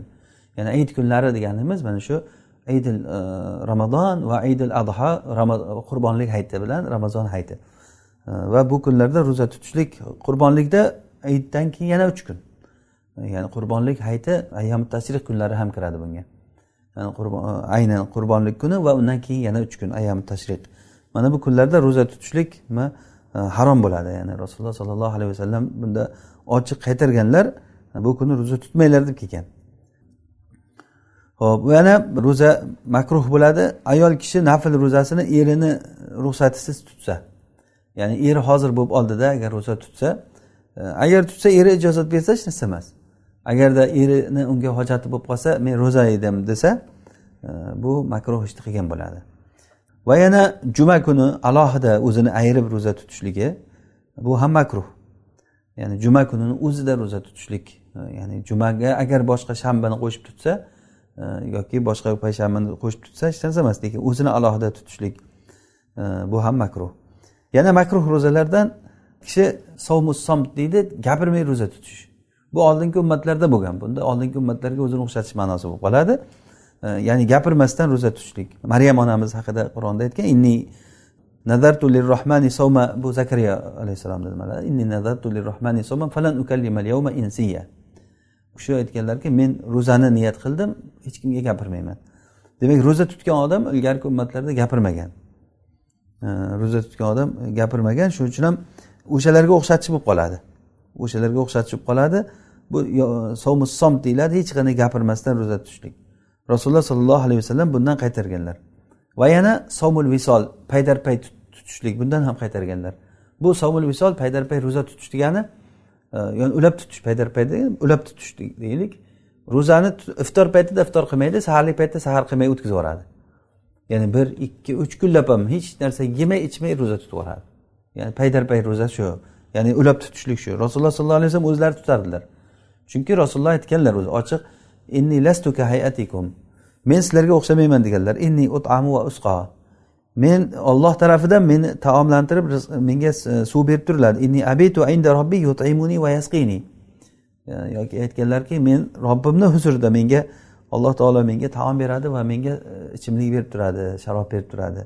Ya'ni ayit kunlari deganimiz mana shu idil e, ramazon va idil adha qurbonlik hayiti bilan ramazon hayiti e, va bu kunlarda ro'za tutishlik qurbonlikda iddan keyin yana uch kun. E, ya'ni qurbonlik hayiti ayyomi tashrih kunlari ham kiradi bunga. Yani qurbon, aynan qurbonlik kuni va undan keyin yana uch kun ayyomi tashriq. Mana bu kunlarda ro'za tutishlik harom bo'ladi. Ya'ni rasululloh sollallohu alayhi vasallam bunda ochiq qaytarganlar bu kuni ro'za tutmanglar deb kelgan. Ho'p yana ro'za makruh bo'ladi. Ayol kishi nafl ro'zasini erini ruxsatisiz tutsa. Ya'ni eri hozir bo'lib oldida agar ro'za tutsa. E, agar tutsa eri ijozat bersa hech narsa emas. Agarda erini unga hojati bo'lib qolsa men ro'za edim desa e, bu makruh ishni qilgan bo'ladi. Va yana juma kuni alohida o'zini ayirib ro'za tutishligi bu ham makruh. Ya'ni juma kunini o'zida ro'za tutishlik e, ya'ni jumaga agar boshqa shanbani qo'shib tutsa yoki boshqa payshanbani qo'shib tutsa hech narsa emas lekin o'zini alohida tutishlik e, bu ham makruh. Yana makruh ro'zalardan kishi sovmus somt deydi gapirmay ro'za tutish. Bu oldingi ummatlarda bo'lgan bunda oldingi ummatlarga o'zini o'xshatish ma'nosi bo'lib qoladi. E, ya'ni gapirmasdan ro'za tutishlik. Maryam onamiz haqida qur'onda aytgan inni nazartu lirrohmani sovma bu zakariya alayhissalomni nimalari inni nazartu lirrohmani sovma falan ukallima yawma insiya. U kishi aytganlarki men ro'zani niyat qildim hech kimga gapirmayman. Demak ro'za tutgan odam ilgarigi ummatlarda gapirmagan. Ro'za tutgan odam gapirmagan shuning uchun ham o'shalarga o'xshatish bo'lib qoladi. O'shalarga o'xshatish bo'lib qoladi. Bu somus som deyiladi hech qanday gapirmasdan ro'za tutishlik. Rasululloh sollallohu alayhi vasallam bundan qaytarganlar. Va yana somul visol paydar pay tutishlik bundan ham qaytarganlar. Bu somul visol paydar pay ro'za tutish degani ya'ni ulab tutish paydar payda ulab tutish deylik. Ro'zani iftor paytida iftor qilmaydi saharlik paytda sahar qilmay o'tkazib yuboradi. Ya'ni bir ikki uch kunlab ham hech narsa yemay ichmay ro'za tutib yuboradi. Ya'ni paydarpay ro'za shu. Ya'ni ulab tutishlik shu. Rasululloh sollallohu alayhi vasallam o'zlari tutardilar. Chunki rasululloh aytganlar o'zi ochiq inni lastu hayatikum. Men sizlarga o'xshamayman deganlar inni utamu va usqo men olloh tarafidan meni taomlantirib menga e, suv berib turiladi inni abitu inda robbi yutimuni va yasqini. E, yoki aytganlarki men robbimni huzurida menga alloh taolo menga taom beradi va menga e, ichimlik berib turadi sharob berib turadi.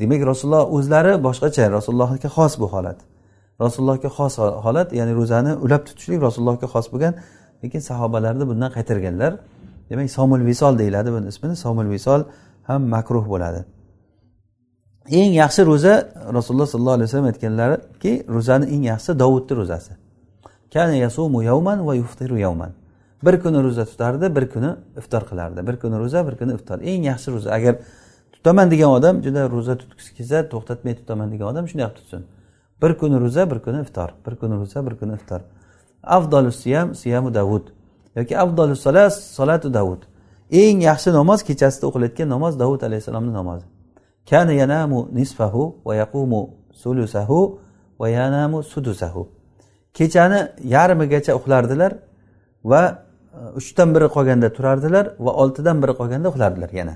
Demak rasululloh o'zlari boshqacha rasulullohga xos bu holat. Rasulullohga xos holat ya'ni ro'zani ulab tutishlik rasulullohga xos bo'lgan lekin sahobalarni bundan qaytarganlar. Demak somul visol deyiladi buni ismini. Somul visol ham makruh bo'ladi. Eng yaxshi ro'za rasululloh sollallohu alayhi vasallam aytganlarki ro'zani eng yaxshisi dovudni ro'zasi. Kana yasumu yawman va yuftiru yawman. Bir kuni ro'za tutardi bir kuni iftor qilardi. Bir kuni ro'za bir kuni iftor. Eng yaxshi ro'za agar tutaman degan odam juda ro'za tutgisi kelsa to'xtatmay tutaman degan odam shunday qilib tutsin. Bir kuni ro'za bir kuni iftor. Bir kuni ro'za bir kuni iftor. Afdolu siyam siyamu davud yoki afdolu solat solatu davud eng yaxshi namoz kechasida o'qilayotgan namoz davud alayhissalomni namozi. Kana yanamu nisfahu va yaqumu sulusahu va yanamu sudusahu kechani yarmigacha uxlardilar va e, uchdan biri qolganda turardilar va oltidan biri qolganda uxlardilar yana.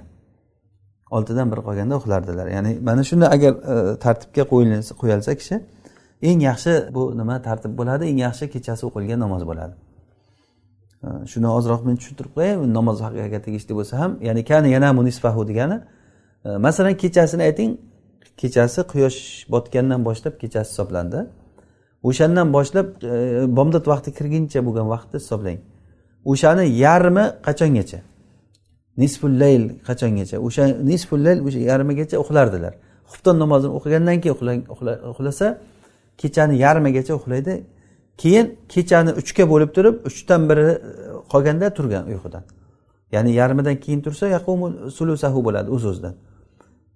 Oltidan biri qolganda uxlardilar. Ya'ni mana shuni agar e, tartibga qo'yilsa kishi eng yaxshi bu nima tartib bo'ladi? Eng yaxshi kechasi o'qilgan namoz bo'ladi. E, shuni ozroq men tushuntirib qo'yay namoz haqiga tegishli bo'lsa ham ya'ni kani yana munisfahu degani E, masalan kechasini ayting kechasi quyosh botgandan boshlab kechasi hisoblandi. O'shandan boshlab e, bomdod vaqti kirguncha bo'lgan vaqtni hisoblang. O'shani yarmi qachongacha? Nisful layl qachongacha? O'sha nisful layl o'sha yarmigacha uxlardilar. Xufton namozini o'qigandan keyin uxlasa kechani yarmigacha uxlaydi. Keyin kechani uchga bo'lib turib uchdan biri e, qolganda turgan uyqudan. Ya'ni yarmidan keyin tursa yaqumu sulusahu bo'ladi o'z o'zidan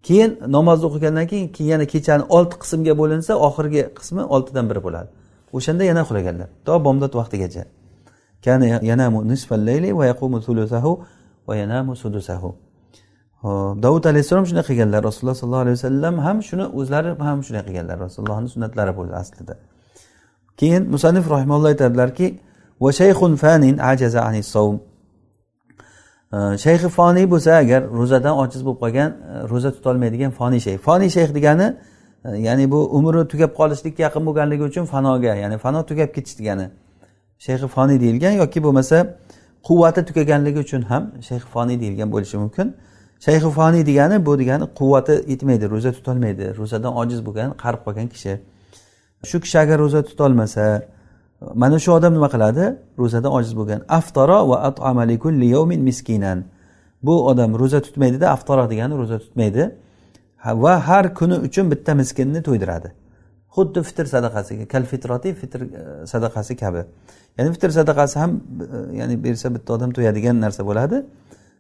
keyin namozni o'qigandan keyin keyin yana kechani olti qismga bo'linsa oxirgi qismi oltidan biri bo'ladi. O'shanda yana uxlaganlar to bomdod vaqtigacha. Yanamu nisfal layli yaqumu yanamu sudusahu. Davud alayhissalom shunday qilganlar. Rasululloh sollallohu alayhi vasallam ham shuni o'zlari ham shunday qilganlar. Rasulullohni sunnatlari bu aslida. Keyin musanif rahimalloh aytadilarki va shayxun fanin ajaza shayxi foniy bo'lsa agar ro'zadan ojiz bo'lib qolgan e, ro'za tutolmaydigan foniy shayx. Foniy shayx degani e, ya'ni bu umri tugab qolishlikka yaqin bo'lganligi uchun fanoga ya'ni fano tugab ketish degani. Shayxi foniy deyilgan yoki bo'lmasa quvvati tugaganligi uchun ham shayxi foniy deyilgan bo'lishi mumkin. Shayxi foniy degani bu degani quvvati yetmaydi ro'za tutolmaydi. Ro'zadan ojiz bo'lgan qarib qolgan kishi. Shu kishi agar ro'za tutolmasa mana shu odam nima qiladi? Ro'zadan ojiz bo'lgan. Aftaro va yawmin miskinan. Bu odam ro'za tutmaydida aftoro degani ro'za tutmaydi. Va har kuni uchun bitta miskinni to'ydiradi. Xuddi fitr sadaqasiga kal fitroti fitr e, sadaqasi kabi. Ya'ni fitr sadaqasi ham e, ya'ni bersa bitta odam to'yadigan narsa bo'ladi.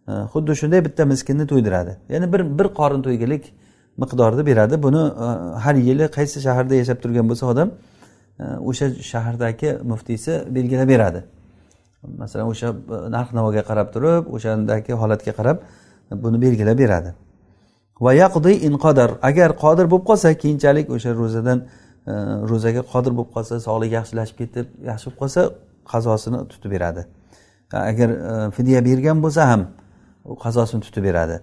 E, xuddi shunday bitta miskinni to'ydiradi. Ya'ni bir bir qorin to'ygilik miqdorda beradi. Buni har yili qaysi shaharda yashab turgan bo'lsa odam o'sha shahardagi muftiysi belgilab beradi. Masalan o'sha e, narx navoga qarab turib o'shandagi holatga qarab buni belgilab beradi. Va yaqdi inqodar agar qodir bo'lib qolsa keyinchalik o'sha ro'zadan e, ro'zaga qodir bo'lib qolsa sog'ligi yaxshilashib ketib yaxshi bo'lib qolsa qazosini tutib beradi. Agar e, fidya bergan bo'lsa ham u qazosini tutib beradi.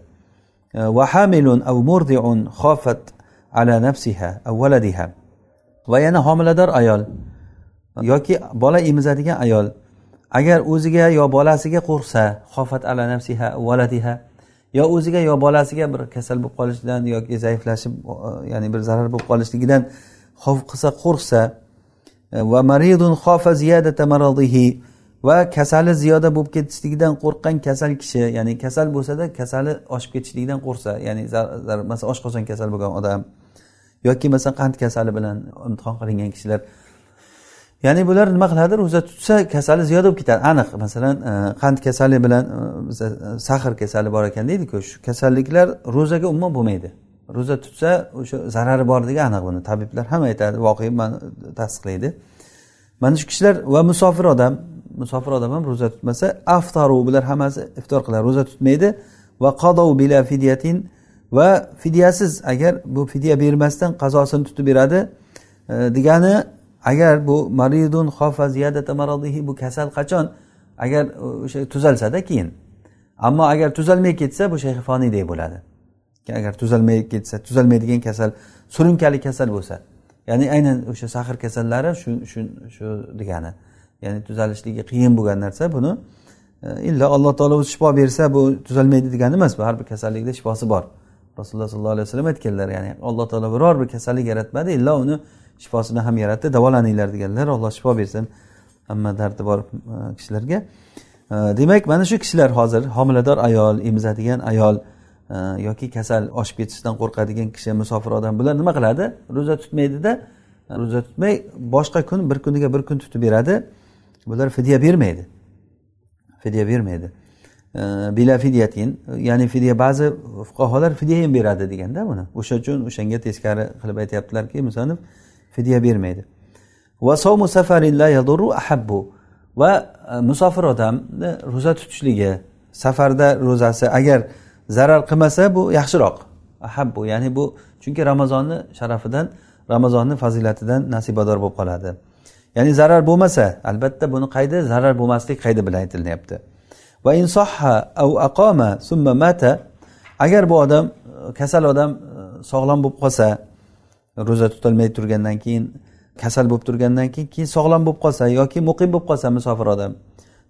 Va hamilun av murdiun xofat ala nafsiha av valadiha va yana homilador ayol yoki bola emizadigan ayol. Agar o'ziga yo bolasiga qo'rqsa xofat ala nafsiha valadiha yo o'ziga yo bolasiga bir kasal bo'lib qolishidan yoki zaiflashib ya'ni bir zarar bo'lib qolishligidan xavf qilsa qo'rqsa e, va maridun xofa ziyadata maradihi va kasali ziyoda bo'lib ketishligidan qo'rqqan kasal kishi ya'ni kasal bo'lsada kasali oshib ketishligidan qo'rqsa ya'ni masalan oshqozon kasal bo'lgan odam yoki masalan qand kasali bilan imtihon qilingan kishilar ya'ni bular nima qiladi? Ro'za tutsa kasali ziyoda bo'lib ketadi. Aniq masalan e, qand kasali bilan e, e, sahr kasali bor ekan deydiku. Shu kasalliklar ro'zaga umuman bo'lmaydi. Ro'za tutsa o'sha zarari borligi aniq buni. Tabiblar ham aytadi voqea tasdiqlaydi. Mana shu kishilar va musofir odam musofir odam ham ro'za tutmasa aftaru bular hammasi iftor qiladi. Ro'za tutmaydi va qadov bila fidyatin va fidyasiz agar bu fidya bermasdan qazosini tutib beradi e, degani agar bu maridun xofa ziyadata maradihi bu kasal qachon? Agar o'sha tuzalsada keyin. Ammo agar tuzalmay ketsa bu shayxifoniyday bo'ladi. Agar tuzalmay ketsa tuzalmaydigan kasal surunkali kasal bo'lsa. Ya'ni aynan o'sha sahr kasallari shu shu shu degani. Ya'ni tuzalishligi qiyin bo'lgan narsa buni e, illa alloh taolo o'zi shifo bersa bu tuzalmaydi degani emas bu har bir kasallikda shifosi bor. Rasululloh sollallohu alayhi vasallam aytganlar ya'ni alloh taolo biror bir kasallik yaratmadi illo uni shifosini ham yaratdi davolaninglar deganlar alloh shifo bersin hamma dardi bor e, kishilarga. E, demak mana shu kishilar hozir homilador ayol emizadigan ayol e, yoki kasal oshib ketishdan qo'rqadigan kishi musofir odam bular nima qiladi? Ro'za tutmaydida ro'za tutmay boshqa kun bir kuniga bir kun tutib beradi. Bular fidya bermaydi. Fidya bermaydi. Bila fidyatin ya'ni fidya ba'zi fuqarolar fidya ham beradi deganda buni. O'sha uchun o'shanga teskari qilib aytyaptilarki musanif fidya bermaydi. Va safarin la yadurru ahabbu. Va e, musofir odamni ro'za tutishligi safarda ro'zasi agar zarar qilmasa bu yaxshiroq. Ahabbu ya'ni bu chunki ramazonni sharafidan ramazonni fazilatidan nasibador bo'lib qoladi. Ya'ni zarar bo'lmasa albatta buni qaydi zarar bo'lmaslik qaydi bilan aytilyapti. Va insohha au aqoma summa mata agar bu odam kasal odam e, sog'lom bo'lib qolsa ro'za tutolmay turgandan keyin kasal bo'lib turgandan keyin keyin sog'lom bo'lib qolsa yoki muqim bo'lib qolsa musofir odam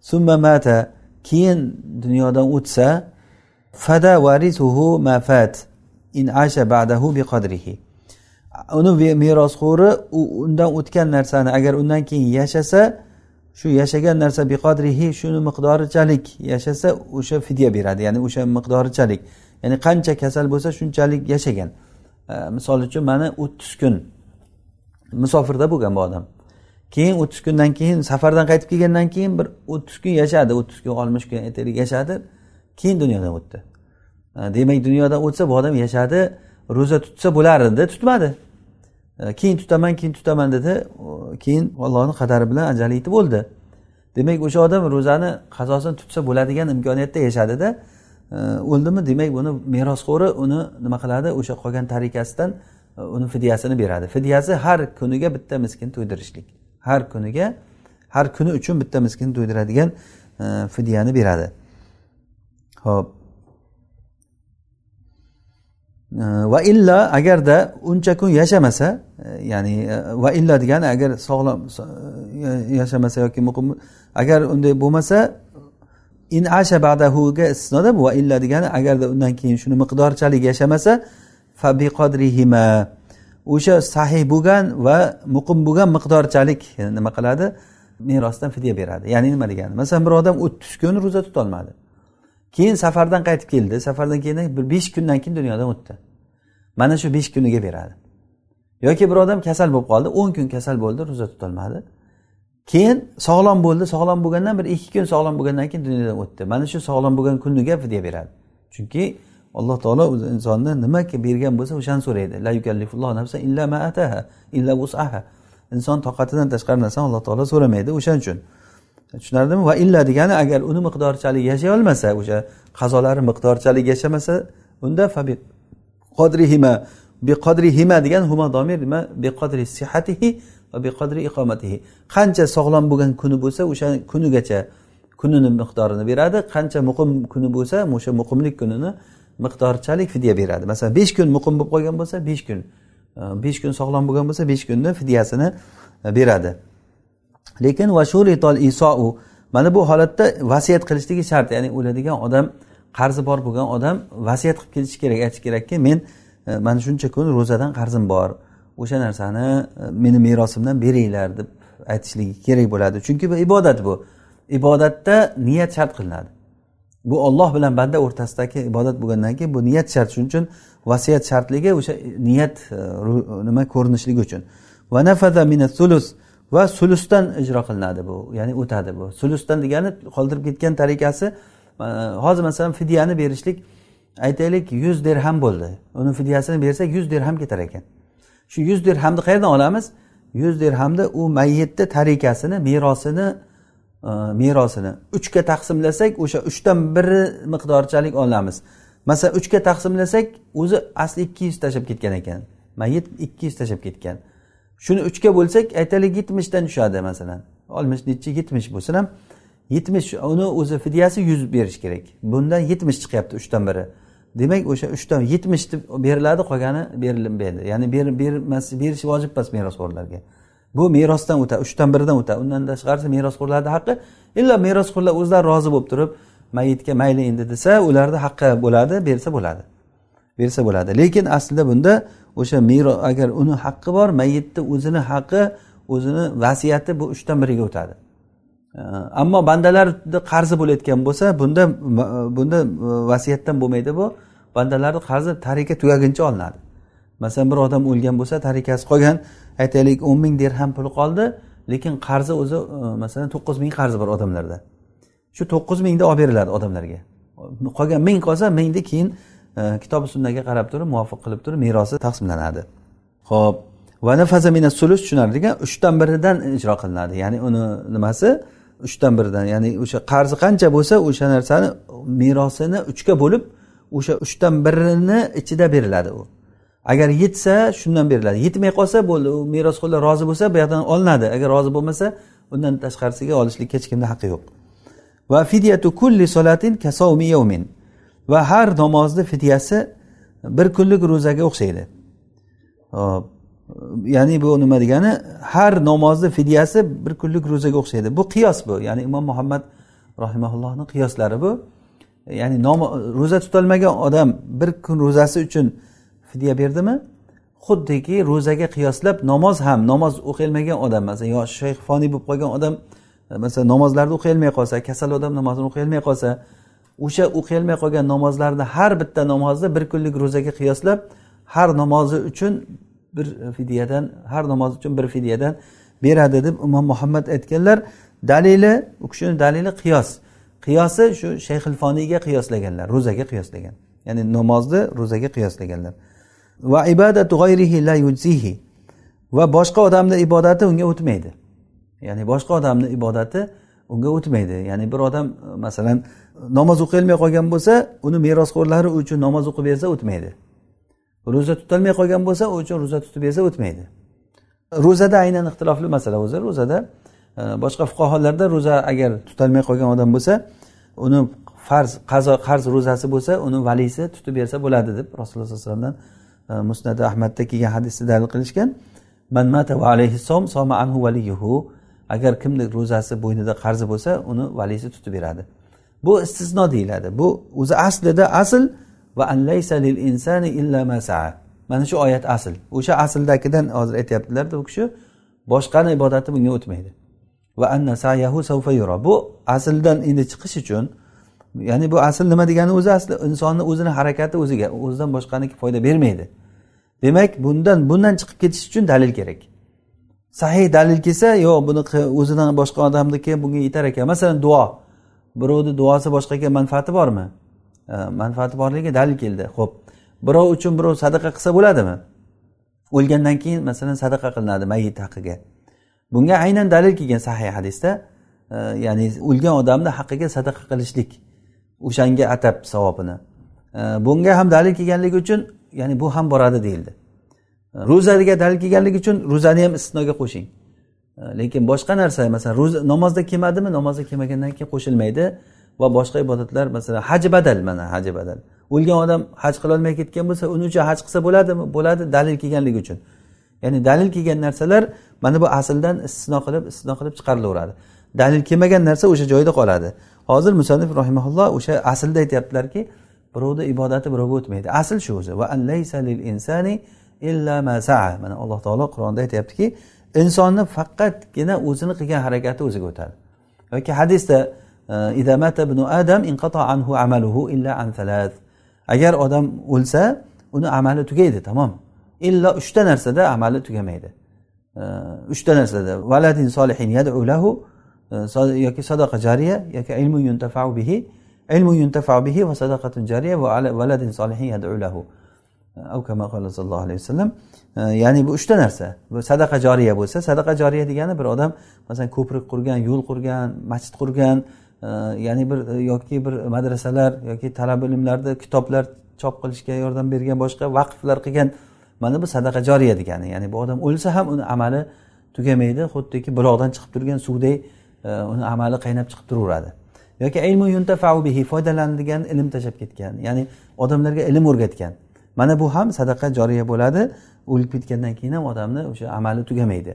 summa mata keyin dunyodan o'tsa fada varisuhu mafat in asha ba'dahu biqadrihi. Uni merosxo'ri undan o'tgan narsani agar undan keyin yashasa shu yashagan narsa biqodrihi shuni miqdorichalik. Yashasa o'sha fidya beradi ya'ni o'sha miqdorichalik. Ya'ni qancha kasal bo'lsa shunchalik yashagan. Misol uchun mana o'ttiz kun musofirda bo'lgan bu odam. Keyin o'ttiz kundan keyin safardan qaytib kelgandan keyin bir o'ttiz kun yashadi o'ttiz kun oltmish kun aytaylik yashadi. Keyin dunyodan o'tdi. Demak dunyodan o'tsa bu odam yashadi ro'za tutsa bo'lar edi tutmadi. E, keyin tutaman keyin tutaman dedi. Keyin allohni qadari bilan ajali yetib o'ldi. Demak o'sha odam ro'zani qazosini tutsa bo'ladigan imkoniyatda yashadida e, o'ldimi? Demak buni merosxo'ri uni nima qiladi? O'sha qolgan tarikasidan e, uni fidyasini beradi. Fidyasi har kuniga bitta miskin to'ydirishlik. Har kuniga har kuni uchun bitta miskin to'ydiradigan fidyani beradi. Ho'p. Va illa agarda uncha kun yashamasa e, ya'ni e, va illa degani agar sog'lom e, yashamasa yoki muqim agar unday bo'lmasa in asha ba'dahuga istisnoda va illa degani agarda undan keyin shuni miqdorchalik yashamasa fabiqodrihima o'sha sahih bo'lgan va muqim bo'lgan miqdorchalik nima qiladi? Merosdan fidya beradi. Ya'ni nima degani? Masalan bir odam o'ttiz kun ro'za tutolmadi keyin safardan qaytib keldi. Safardan keyin bir besh kundan keyin dunyodan o'tdi. Mana shu besh kuniga beradi. Yoki bir odam kasal bo'lib qoldi. O'n kun kasal bo'ldi ro'za tutolmadi. Keyin sog'lom bo'ldi. Sog'lom bo'lgandan bir ikki kun sog'lom bo'lgandan keyin dunyodan o'tdi. Mana shu sog'lom bo'lgan kuniga fidya beradi. Chunki alloh taolo o'zi insonni nima bergan bo'lsa o'shani so'raydi. La nafsan illa ma ataha illa vusaha inson toqatidan tashqari narsani alloh taolo so'ramaydi o'shaning uchun. Tushunarlimi? Va illa degani agar uni miqdorchalik yashay olmasa o'sha qazolari miqdorchalik yashamasa unda fabi qodrihima biqodrihima degan huma domir nima? Biqodri sihatihi va biqodri iqomatihi. Qancha sog'lom bo'lgan kuni bo'lsa o'sha kunigacha kunini miqdorini beradi. Qancha muqim kuni bo'lsa o'sha muqimlik kunini miqdorchalik fidya beradi. Masalan besh kun muqim bo'lib qolgan bo'lsa besh kun besh kun sog'lom bo'lgan bo'lsa besh kunni fidyasini beradi. Lekin vashuritol isou mana bu holatda vasiyat qilishligi shart ya'ni o'ladigan odam qarzi bor bo'lgan odam vasiyat qilib kelishi kerak. Aytish kerakki men e, mana shuncha kun ro'zadan qarzim bor. O'sha narsani e, meni merosimdan beringlar deb aytishligi kerak bo'ladi. Chunki bu ibodat bu. Ibodatda niyat shart qilinadi. Bu olloh bilan banda o'rtasidagi ibodat bo'lgandan keyin bu niyat shart. Shuning uchun vasiyat shartligi o'sha niyat e, nima ko'rinishligi uchun. Va nafaza mina sulus va sulusdan ijro qilinadi bu ya'ni o'tadi bu. Sulusdan degani qoldirib ketgan tariqasi hozir masalan fidyani berishlik aytaylik yuz dirham bo'ldi. Uni fidyasini bersak yuz dirham ketar ekan. Shu yuz dirhamni qayerdan olamiz? Yuz dirhamni u mayyitni tarikasini merosini e, merosini uchga taqsimlasak o'sha uchdan biri miqdorchalik olamiz. Masalan uchga taqsimlasak o'zi asli ikki yuz tashlab ketgan ekan. Mayit ikki yuz tashlab ketgan. Shuni uchga bo'lsak aytaylik yetmishdan tushadi masalan. Oltmish nechi yetmish bo'lsin ham. Yetmish uni o'zi fidyasi yuz berish kerak. Bundan yetmish chiqyapti uchdan biri demak o'sha uchdan yetmish beriladi qolgani berilmaydi. Ya'ni bermas berish vojib emas merosxo'rlarga. Bu merosdan o'tadi uchdan biridan o'tadi undan tashqarisi merosxo'rlarni haqqi illo merosxo'rlar o'zlari rozi bo'lib turib mayitga mayli endi desa ularni haqqi bo'ladi bersa bo'ladi. Bersa bo'ladi. Lekin aslida bunda o'sha mero agar uni haqqi bor mayitni o'zini haqqi o'zini vasiyati bu uchdan biriga o'tadi. Ammo bandalarni qarzi bo'layotgan bo'lsa bunda bunda e, vasiyatdan bo'lmaydi bu. Bandalarni qarzi tarika tugaguncha olinadi. Masalan bir odam o'lgan bo'lsa tarikasi qolgan aytaylik o'n ming dirham puli qoldi lekin qarzi o'zi e, masalan to'qqiz ming qarzi bor odamlarda. Shu to'qqiz mingni olib beriladi odamlarga. Qolgan ming qolsa mingni keyin Э, kitobi sunnaga qarab turib muvofiq qilib turib merosi taqsimlanadi. Ho'p va nafaza mina sulus tushunarli ekan uchdan biridan ijro qilinadi. Ya'ni uni nimasi? Uchdan biridan. Ya'ni o'sha qarzi qancha bo'lsa o'sha narsani merosini uchga bo'lib o'sha uchdan birini ichida beriladi u. Agar yetsa shundan beriladi. Yetmay qolsa bo'ldi u merosxo'rlar rozi bo'lsa bu yoqdan olinadi. Agar rozi bo'lmasa undan tashqarisiga olishlikka hech kimni haqqi yo'q. Va fidyatu kulli solatin kasovmi yawmin. Va har namozni fidyasi bir kunlik ro'zaga o'xshaydi. Hop ya'ni bu nima degani? Har namozni fidyasi bir kunlik ro'zaga o'xshaydi. Bu qiyos bu. Ya'ni imom muhammad rahimaullohni qiyoslari bu. Ya'ni ro'za tutolmagan odam bir kun ro'zasi uchun fidya berdimi? Xuddiki ro'zaga qiyoslab namoz ham namoz o'qiyolmagan odam masalan yo shayx foniy bo'lib qolgan odam masalan namozlarni o'qiyolmay qolsa kasal odam namozini o'qiyolmay qolsa o'sha o'qiyolmay qolgan namozlarni har bitta namozni bir kunlik ro'zaga qiyoslab har namozi uchun bir fidyadan har namoz uchun bir fidyadan beradi deb imom muhammad aytganlar. Dalili u kishini dalili qiyos. Qiyosi shu shayxil foniyga qiyoslaganlar ro'zaga qiyoslagan. Ya'ni namozni ro'zaga qiyoslaganlar. Va ibadatu g'ayrihi la yujzihi. Va boshqa odamni ibodati unga o'tmaydi. Ya'ni boshqa odamni ibodati unga o'tmaydi. Ya'ni bir odam masalan namoz o'qiyolmay qolgan bo'lsa uni merosxo'rlari uchun namoz o'qib bersa o'tmaydi. Ro'za tutolmay qolgan bo'lsa u uchun ro'za tutib bersa o'tmaydi. Ro'zada aynan ixtilofli masala o'zi. Ro'zada e, boshqa fuqarolarda ro'za agar tutolmay qolgan odam bo'lsa uni farz qazo qarz ro'zasi bo'lsa uni valisi tutib bersa bo'ladi deb rasululloh sallallohu alayhi vasallamdan e, musnadi ahmadda kelgan hadisda dalil qilishgan. Man mata va alayhi som soma anhu valiyuhu agar kimni ro'zasi bo'ynida qarzi bo'lsa uni valisi tutib beradi. Bu istisno deyiladi. Bu o'zi aslida asl va anlaysa lil insani illa ma saa. Mana shu oyat asl. O'sha asldagidan hozir aytyaptilarda u kishi boshqani ibodati bunga o'tmaydi. Va anna sayahu savfa yura. Bu asldan endi chiqish uchun ya'ni bu asl nima degani o'zi asli insonni o'zini harakati o'ziga o'zidan boshqani foyda bermaydi. Demak bundan bundan chiqib ketish uchun dalil kerak. Sahih dalil kelsa yo'q buni o'zidan boshqa odamniki bunga yetar ekan. Masalan duo. Birovni duosi boshqaga manfaati bormi? E, manfaati borligiga dalil keldi. Ho'p birov uchun birov sadaqa qilsa bo'ladimi? O'lgandan keyin masalan sadaqa qilinadi mayit haqqiga. Bunga aynan dalil kelgan sahih hadisda e, ya'ni o'lgan odamni haqqiga sadaqa qilishlik o'shanga atab savobini. E, bunga ham dalil kelganligi uchun ya'ni bu ham boradi deyildi. Ro'zaga dalil kelganligi uchun ro'zani ham istisnoga qo'shing. Э, lekin boshqa narsa masalan ro'za namozda kelmadimi? Namozda kelmagandan keyin qo'shilmaydi. Va boshqa ibodatlar masalan haj badal mana haj badal. O'lgan odam haj qilolmay ketgan bo'lsa uni uchun haj qilsa bo'ladimi? Bo'ladi dalil kelganligi uchun. Ya'ni dalil kelgan narsalar mana bu asldan istisno qilib istisno qilib chiqarilaveradi. Dalil kelmagan narsa o'sha joyida qoladi. Hozir musanif rahimaulloh o'sha aslda aytyaptilarki birovni ibodati birovga o'tmaydi. Asl shu o'zi. Va lil insani illa ma saa. Mana alloh taolo qur'onda aytyaptiki insonni faqatgina o'zini qilgan harakati o'ziga o'tadi. Yoki hadisda e, adam anhu amaluhu illa an thalath. Agar odam o'lsa uni amali tugaydi tamom. Illo uchta narsada amali tugamaydi. E, uchta narsada valadin solihin yadlahu e, yoki sadaqa jariya yoki ilmu yuntafau bihi ilmu yuntafau bihi va sadaqatun jariya va valadin solihin qala sallallohu alayhi vasallam ya'ni bu uchta narsa. Bu sadaqa joriya bo'lsa sadaqa joriya degani bir odam masalan ko'prik qurgan yo'l qurgan masjid qurgan e, ya'ni bir e, yoki bir madrasalar yoki talaba ilmlarda kitoblar chop qilishga yordam bergan boshqa vaqflar qilgan mana bu sadaqa joriya degani. Ya'ni bu odam o'lsa ham uni amali tugamaydi xuddiki buloqdan chiqib turgan suvdek uni amali qaynab chiqib turaveradi. Yoki ilmu yuntafau bihi foydalanadigan ilm tashlab ketgan ya'ni odamlarga ilm o'rgatgan. Mana bu ham sadaqa joriya bo'ladi. O'lib ketgandan keyin ham odamni o'sha amali tugamaydi.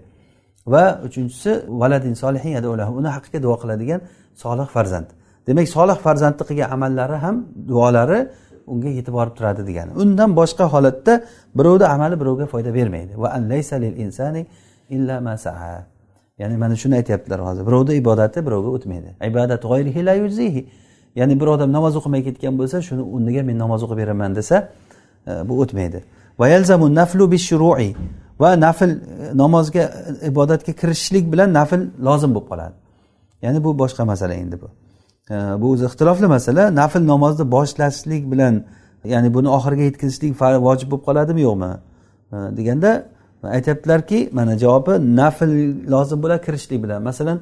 Va uchinchisi valadin solihin uni haqqiga duo qiladigan solih farzand. Demak solih farzandni qilgan amallari ham duolari unga yetib borib turadi degani. Undan boshqa holatda birovni amali birovga foyda bermaydi. Va insani illa ma saa. Ya'ni mana shuni aytyaptilar hozir. Birovni ibodati birovga o'tmaydi. Ibodat la yujzihi. Ya'ni bir odam namoz o'qimay ketgan bo'lsa shuni o'rniga men namoz o'qib beraman desa e, bu o'tmaydi. Naflu va nafl namozga ibodatga kirishishlik bilan nafl lozim bo'lib qoladi. Ya'ni bu boshqa masala endi bu. Bu o'zi ixtilofli masala. Nafl namozni boshlashlik bilan ya'ni buni oxiriga yetkazishlik vojib bo'lib qoladimi yo'qmi? Deganda aytyaptilarki mana javobi nafl lozim bo'ladi kirishlik bilan. Masalan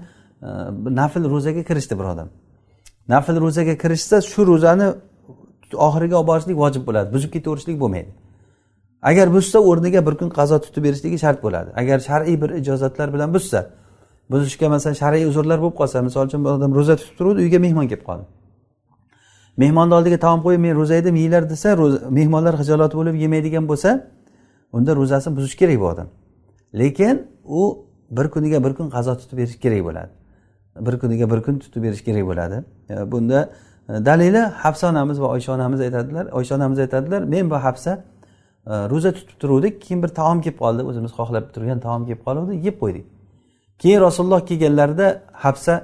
nafl ro'zaga kirishdi bir odam. Nafl ro'zaga kirishsa shu ro'zani oxiriga olib borishlik vojib bo'ladi buzib ketaverishlik bo'lmaydi. Agar buzsa o'rniga bir kun qazo tutib berishligi shart bo'ladi. Agar shar'iy bir ijozatlar bilan buzsa buzishga masalan shar'iy uzrlar bo'lib qolsa misol uchun bir odam ro'za tutib turuvdi uyga mehmon kelib qoldi. Mehmonni oldiga taom qo'yib men ro'za edim yeyglar desa mehmonlar hijolat bo'lib yemaydigan bo'lsa unda ro'zasini buzish kerak bu odam. Lekin u bir kuniga bir kun qazo tutib berish kerak bo'ladi. Bir kuniga bir kun tutib berish kerak bo'ladi. E, bunda e, dalili hafsa onamiz va oysha onamiz aytadilar. Oysha onamiz aytadilar men va hafsa ro'za tutib turuvdik keyin bir taom kelib qoldi o'zimiz xohlab turgan taom kelib qoluvdi yeb qo'ydik. Keyin rasululloh kelganlarida hafsa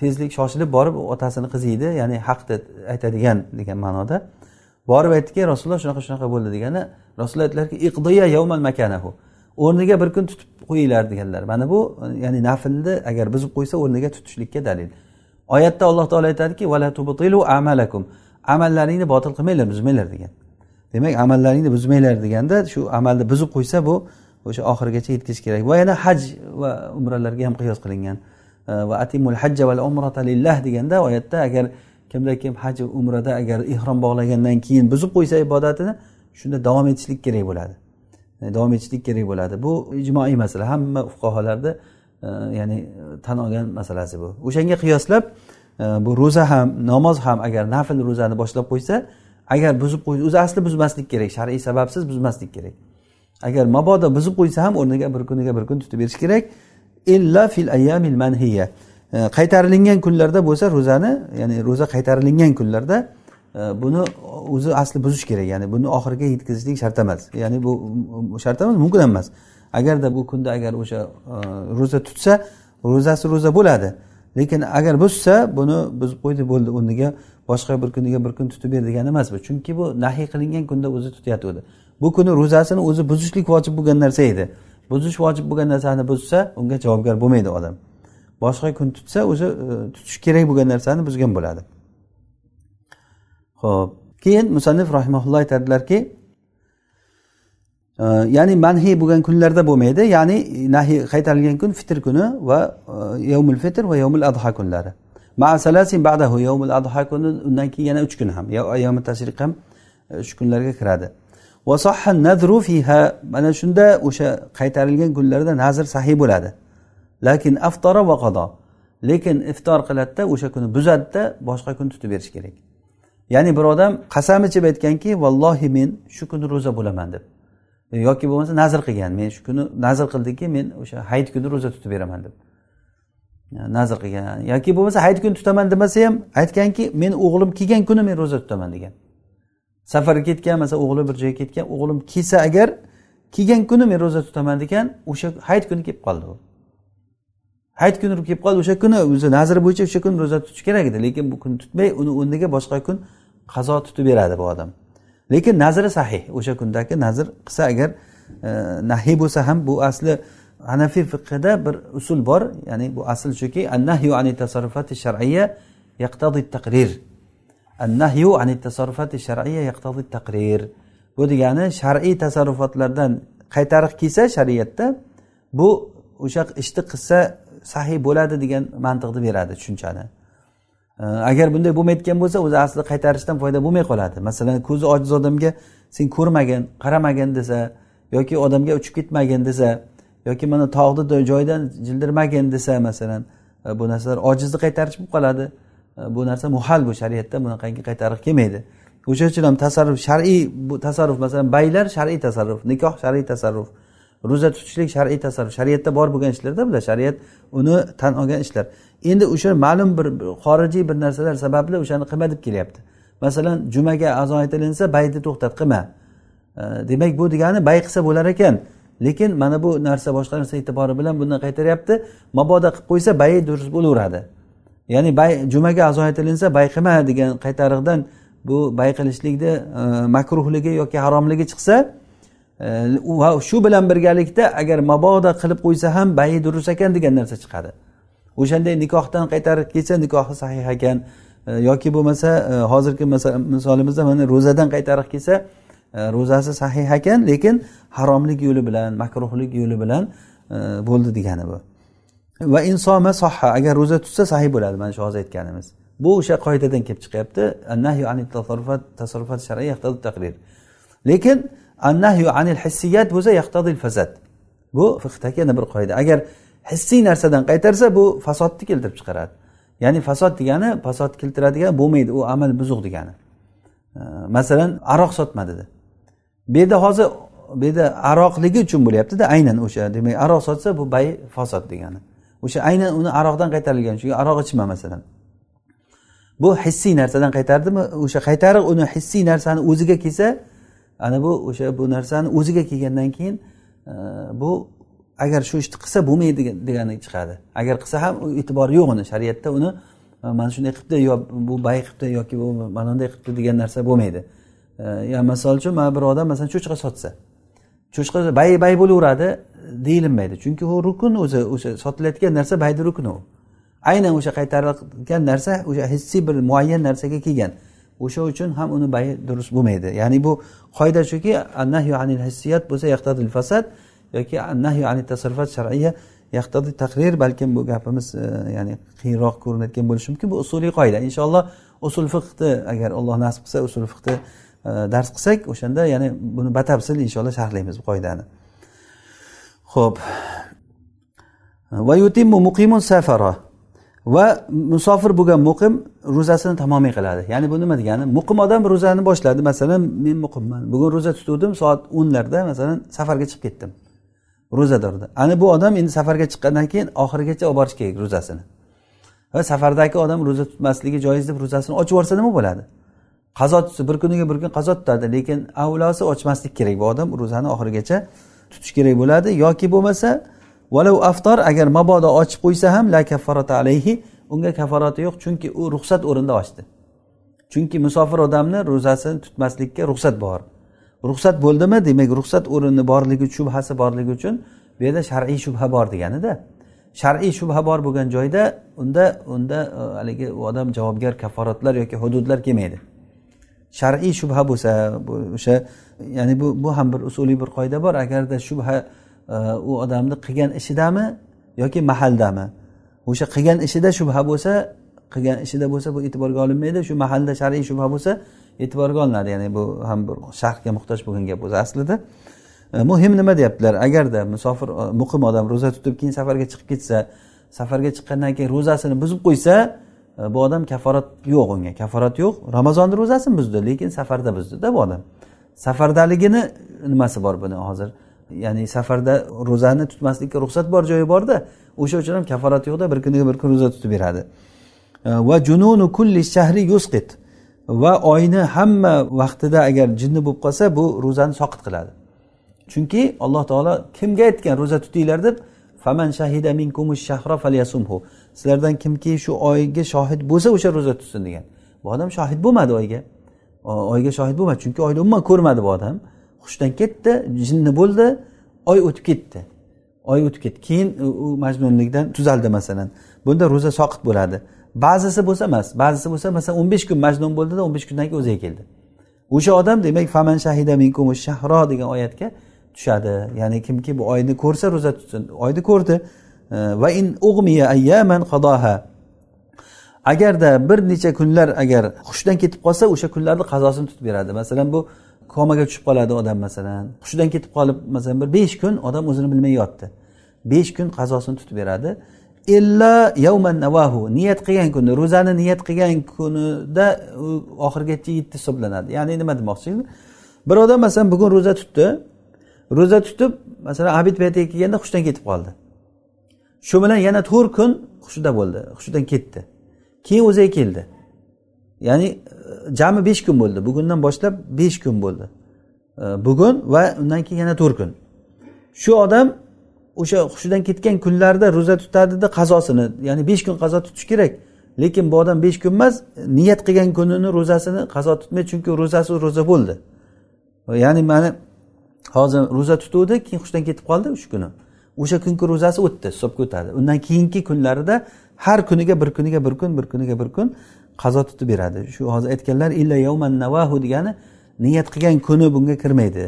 tezlik shoshilib borib otasini qizi edi ya'ni haqni aytadigan degan ma'noda. Borib aytdiki rasululloh shunaqa shunaqa bo'ldi degani rasululloh aytdilarki iqdiya yavmal makanahu. O'rniga bir kun tutib qo'yinglar deganlar. Mana bu ya'ni naflni agar buzib qo'ysa o'rniga tutishlikka dalil. Oyatda alloh taolo aytadiki vala tubtilu amalakum. Amallaringni botil qilmanglar buzmanglar degan. Demak amallaringni buzmanglar deganda shu amalni buzib qo'ysa bu o'sha oxirigacha yetkazish kerak. Va yana haj va umralarga ham qiyos qilingan. Va atimul hajja val umrata lillah deganda oyatda agar kimda kim haj umrada agar ehrom bog'lagandan keyin buzib qo'ysa ibodatini shunda davom etishlik kerak bo'ladi. Davom etishlik kerak bo'ladi. Bu ijmoiy masala. Hamma fuqarolarni ya'ni tan olgan masalasi bu. O'shanga qiyoslab bu ro'za ham namoz ham agar nafl ro'zani boshlab qo'ysa agar buzib qo'ysa o'zi asli buzmaslik kerak shar'iy sababsiz buzmaslik kerak. Agar mabodo buzib qo'ysa ham o'rniga bir kuniga bir kun tutib berish kerak. Illa fil ayyamil manhiya. E, qaytarilingan kunlarda bo'lsa ro'zani ya'ni ro'za qaytarilingan kunlarda e, buni o'zi asli buzish kerak ya'ni buni oxiriga yetkazishlik shart emas. Ya'ni bu shart emas mumkin emas. Agarda bu kunda agar o'sha e, ro'za tutsa ro'zasi ro'za bo'ladi. Lekin agar buzsa buni buzib qo'ydi bo'ldi o'rniga boshqa bir kuniga bir kun tutib ber degani emas bu chunki bu nahiy qilingan kunda o'zi tutayotgandi bu kuni ro'zasini o'zi buzishlik vojib bo'lgan narsa edi. Buzish vojib bo'lgan narsani buzsa unga javobgar bo'lmaydi odam. Boshqa kun tutsa o'zi e, tutish kerak bo'lgan narsani buzgan bo'ladi. Ho'p keyin musannif rahimaulloh aytadilarki ya'ni manhiy bo'lgan kunlarda bo'lmaydi. Ya'ni nahiy qaytarilgan kun fitr kuni va e, yovmul fitr va yovmul adha kunlari. Ba'dahu yovmul adha kuni undan keyin yana uch kun ham yovmi tashriq ham e, shu kunlarga kiradi. Nadru fiha mana shunda o'sha qaytarilgan kunlarda nazr sahiy bo'ladi. Lakin aftara va qado lekin iftor qiladida o'sha kuni buzadida boshqa kun tutib berish kerak. Ya'ni bir odam qasam ichib aytganki vallohi men shu kuni ro'za bo'laman deb. Yoki bo'lmasa nazr qilgan. Men shu kuni nazr qildiki men o'sha hayit kuni ro'za tutib beraman deb. Nazr qilgan. Yoki bo'lmasa hayit kuni tutaman demasa ham aytganki men o'g'lim kelgan kuni men ro'za tutaman degan. Safarga ketgan masalan o'g'li bir joyga ketgan o'g'lim kelsa agar kelgan kuni men ro'za tutaman degan o'sha hayit kuni kelib qoldi u. Hayit kuni kelib qoldi o'sha kuni o'zi nazri bo'yicha o'sha kuni ro'za tutish kerak edi lekin bu kuni tutmay uni o'rniga boshqa kun qazo tutib beradi bu odam. Lekin nazri sahih. O'sha kundagi nazr qilsa agar e, nahiy bo'lsa ham bu asli hanafiy fiqhida bir usul bor. Ya'ni bu asl shuki annahyu ani tasarrufati shar'iyya yaqtadi taqrir. Annahyu ani tasarrufati shar'iyya yaqtadi taqrir. Bu degani shar'iy tasarrufotlardan qaytariq kelsa shariatda bu o'sha ishni qilsa sahiy bo'ladi degan mantiqni beradi tushunchani. Agar bunday bo'lmayotgan bo'lsa o'zi aslida qaytarishdan foyda bo'lmay qoladi. Masalan ko'zi ojiz odamga sen ko'rmagin qaramagin desa yoki odamga uchib ketmagin desa yoki mana tog'ni joyidan jildirmagin desa masalan e, bu narsalar ojizni qaytarish bo'lib qoladi. E, bu narsa muhal bu shariatda bunaqangi qaytariq kelmaydi. O'sha uchun ham tasarruf shar'iy bu tasarruf masalan baylar shar'iy tasarruf nikoh shar'iy tasarruf. Ro'za tutishlik shar'iy tasarruf. Shariatda bor bo'lgan ishlarda bular. Shariat uni tan olgan ishlar. Endi o'sha ma'lum bir xorijiy bir narsalar sababli o'shani qilma deb kelyapti. Masalan jumaga azon aytilinsa bayni to'xtat qilma demak bu degani bay qilsa bo'lar ekan. Lekin mana bu narsa boshqa narsa e'tibori bilan bundan qaytaryapti. Mabodo qilib qo'ysa bayi durust bo'laveradi. Ya'ni bay jumaga azon aytilinsa bay qilma degan qaytariqdan bu bay qilishlikni e, makruhligi yoki haromligi chiqsa va shu bilan birgalikda agar mabodo qilib qo'ysa ham bayi durust ekan degan narsa chiqadi. O'shanday nikohdan qaytarib kelsa nikohi sahih ekan yoki bo'lmasa hozirgi misolimizda mana ro'zadan qaytarib kelsa ro'zasi sahih ekan lekin haromlik yo'li bilan makruhlik yo'li bilan bo'ldi degani bu. Va insoma soha agar ro'za tutsa sahiy bo'ladi mana shu hozir aytganimiz. Bu o'sha qoidadan kelib chiqyapti. Lekin annahyu anil hissiyat bo'lsa yaqtadil fasad bu fiqdagi yana bir qoida agar hissiy narsadan qaytarsa bu fasodni keltirib chiqaradi ya'ni fasod degani fasod keltiradigan bo'lmaydi u amal buzuq degani masalan aroq sotma dedi bu yerda hozir bu yerda aroqligi uchun bo'lyaptida aynan o'sha demak aroq sotsa bu bay fasod degani o'sha aynan uni aroqdan qaytarilgan chunki aroq ichma masalan bu hissiy narsadan qaytardimi o'sha qaytariq uni hissiy narsani o'ziga kelsa ana bu o'sha bu narsani o'ziga kelgandan keyin e, bu agar shu ishni qilsa bo'lmaydi degani chiqadi. Agar qilsa ham e'tibori yo'q uni shariatda uni e, mana shunday qilibdi yo bu bay qilibdi yoki bu mana bunday qilibdi degan narsa bo'lmaydi. Yo ya misol uchun mana bir odam masalan cho'chqa sotsa cho'chqa bay bay bo'laveradi deyilmaydi. Chunki u rukun o'zi o'sha sotilayotgan narsa bayni rukuni u. Aynan o'sha qaytarilgan narsa o'sha hissiy bir muayyan narsaga kelgan. O'sha uchun ham uni bayi durust bo'lmaydi. Ya'ni bu qoida shuki annahyu anil hissiyat bo'lsa yaqtadil fasad yoki annahyu anil tasarrufat shar'iyya yaqtadi taqrir balkim bu gapimiz e, ya'ni qiyinroq ko'rinayotgan bo'lishi mumkin. Bu usuliy qoida. Inshaalloh usul fiqni agar alloh nasib qilsa usul fiqni e, dars qilsak o'shanda ya'ni buni batafsil inshaalloh sharhlaymiz bu qoidani. Ho'p va yutimmu muqimun safara. Va musofir bo'lgan muqim ro'zasini tamomiy qiladi. Ya'ni bu nima degani? Muqim odam ro'zani boshladi. Masalan men muqimman. Bugun ro'za tutuvdim soat o'nlarda masalan safarga chiqib ketdim. Ro'zadorda ana bu odam endi safarga chiqqandan keyin oxirigacha olib borish kerak ro'zasini. Va safardagi odam ro'za tutmasligi joiz deb ro'zasini ochib yuborsa nima bo'ladi? Qazo tutsa bir kuniga bir kun qazo tutadi lekin avlosi ochmaslik kerak. Bu odam ro'zani oxirigacha tutish kerak bo'ladi yoki bo'lmasa valau aftor agar mabodo ochib qo'ysa ham la kaffarata alayhi unga kafforati yo'q chunki u ruxsat o'rinda ochdi chunki musofir odamni ro'zasini tutmaslikka ruxsat bor. Ruxsat bo'ldimi? Demak ruxsat o'rini borligi shubhasi borligi uchun bu yerda shar'iy shubha bor deganida. Shar'iy shubha bor bo'lgan joyda unda unda e, haligi u odam javobgar kafforatlar yoki hududlar kelmaydi. Shar'iy shubha bo'lsa o'sha ya'ni bu bu ham bir usuliy bir qoida bor. Agarda shubha u odamni qilgan ishidami yoki mahaldami? O'sha qilgan ishida shubha bo'lsa qilgan ishida bo'lsa bu e'tiborga olinmaydi. Shu mahalda shar'iy shubha bo'lsa e'tiborga olinadi. Ya'ni bu ham bir sharhga muhtoj bo'lgan gap o'zi aslida. Muhim nima deyaptilar? Agarda musofir e, muqim odam ro'za tutib keyin safarga chiqib ketsa safarga chiqqandan keyin ro'zasini buzib qo'ysa e, bu odam kaforat yo'q unga. Kaforat yo'q. Ramazonni ro'zasini buzdi lekin safarda buzdida bu odam. Safardaligini nimasi bor buni hozir? Ya'ni safarda ro'zani tutmaslikka ruxsat bor joyi borda o'sha uchun ham kaforat yo'qda bir kuniga bir kun ro'za tutib beradi. Va jununu kulli shahri yusqit. Va oyni hamma vaqtida agar jinni bo'lib qolsa bu ro'zani soqit qiladi. Chunki alloh taolo kimga aytgan ro'za tutinglar deb faman shahida minkumush shahra falyasumhu. Sizlardan kimki shu oyga shohid bo'lsa o'sha ro'za tutsin degan. Bu odam shohid bo'lmadi oyga. Oyga shohid bo'lmadi chunki oyni umuman ko'rmadi bu odam. Hushdan ketdi jinni bo'ldi oy o'tib ketdi. Oy o'tib ketdi. Keyin u majnunlikdan tuzaldi masalan. Bunda ro'za soqit bo'ladi. Ba'zisi bo'lsa emas ba'zisi bo'lsa masalan o'n besh kun majnun bo'ldida o'n besh kundan keyin o'ziga keldi. O'sha odam demak faman shahida minkum shahro degan oyatga tushadi. Ya'ni kimki bu oyni ko'rsa ro'za tutsin oyni ko'rdi. Va in ug'miya ayyaman qadoha agarda bir necha kunlar agar hushdan ketib qolsa o'sha kunlarni qazosini tutib beradi. Masalan bu komaga tushib qoladi odam masalan. Hushidan ketib qolib masalan bir besh kun odam o'zini bilmay yotdi. Besh kun qazosini tutib beradi. Illa yavman navahu niyat qilgan kuni ro'zani niyat qilgan kunida u oxirigacha yetdi hisoblanadi. Ya'ni nima demoqchi? Bir odam masalan bugun ro'za tutdi. Ro'za tutib masalan abid paytiga kelganda hushdan ketib qoldi. Shu bilan yana to'rt kun hushida bo'ldi hushidan ketdi. Keyin o'ziga keldi. Ya'ni e, jami besh kun bo'ldi. Bugundan boshlab besh kun bo'ldi. E, bugun va undan keyin yana to'rt kun. Shu odam o'sha hushidan ketgan kunlarida ro'za tutadida qazosini ya'ni besh kun qazo tutish kerak. Lekin bu odam besh kun emas niyat qilgan kunini ro'zasini qazo tutmaydi chunki ro'zasi ro'za bo'ldi. Ya'ni mana hozir ro'za tutuvdi keyin hushdan ketib qoldi uch kuni. O'sha kungi ro'zasi o'tdi hisobga o'tadi undan keyingi kunlarida har kuniga bir kuniga bir kun bir kuniga bir kun qazo tutib beradi. Shu hozir aytganlar illa yovman navahu degani niyat qilgan kuni bunga kirmaydi.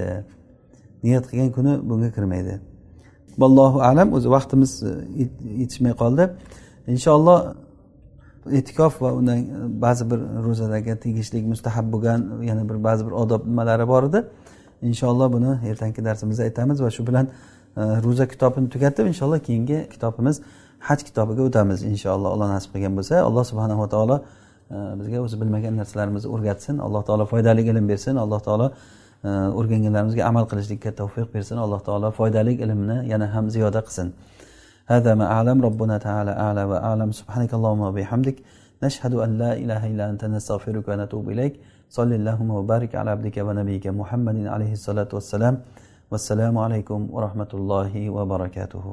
Niyat qilgan kuni bunga kirmaydi. Vallohu alam. O'zi vaqtimiz e, yetishmay qoldi. Inshaalloh e'tikof va undan e, ba'zi bir ro'zadagi tegishli mustahab bo'lgan yana bir ba'zi bir odob nimalari bor edi. Inshaalloh buni ertangi darsimizda aytamiz va shu bilan e, ro'za kitobini tugatib inshaalloh keyingi kitobimiz haj kitobiga o'tamiz inshaalloh. Alloh nasib qilgan bo'lsa alloh subhanava taolo bizga o'zi bilmagan narsalarimizni o'rgatsin alloh taolo foydali ilm bersin alloh taolo o'rganganlarimizga amal qilishlikka tavfiq bersin alloh taolo foydali ilmni yana ham ziyoda qilsin هذا ما أعلم ربنا تعالى أعلى وأعلم سبحانك اللهم وبحمدك نشهد أن لا إله إلا أنت نستغفرك ونتوب إليك صل اللهم وبارك على عبدك ونبيك محمد عليه الصلاة والسلام والسلام عليكم ورحمة الله وبركاته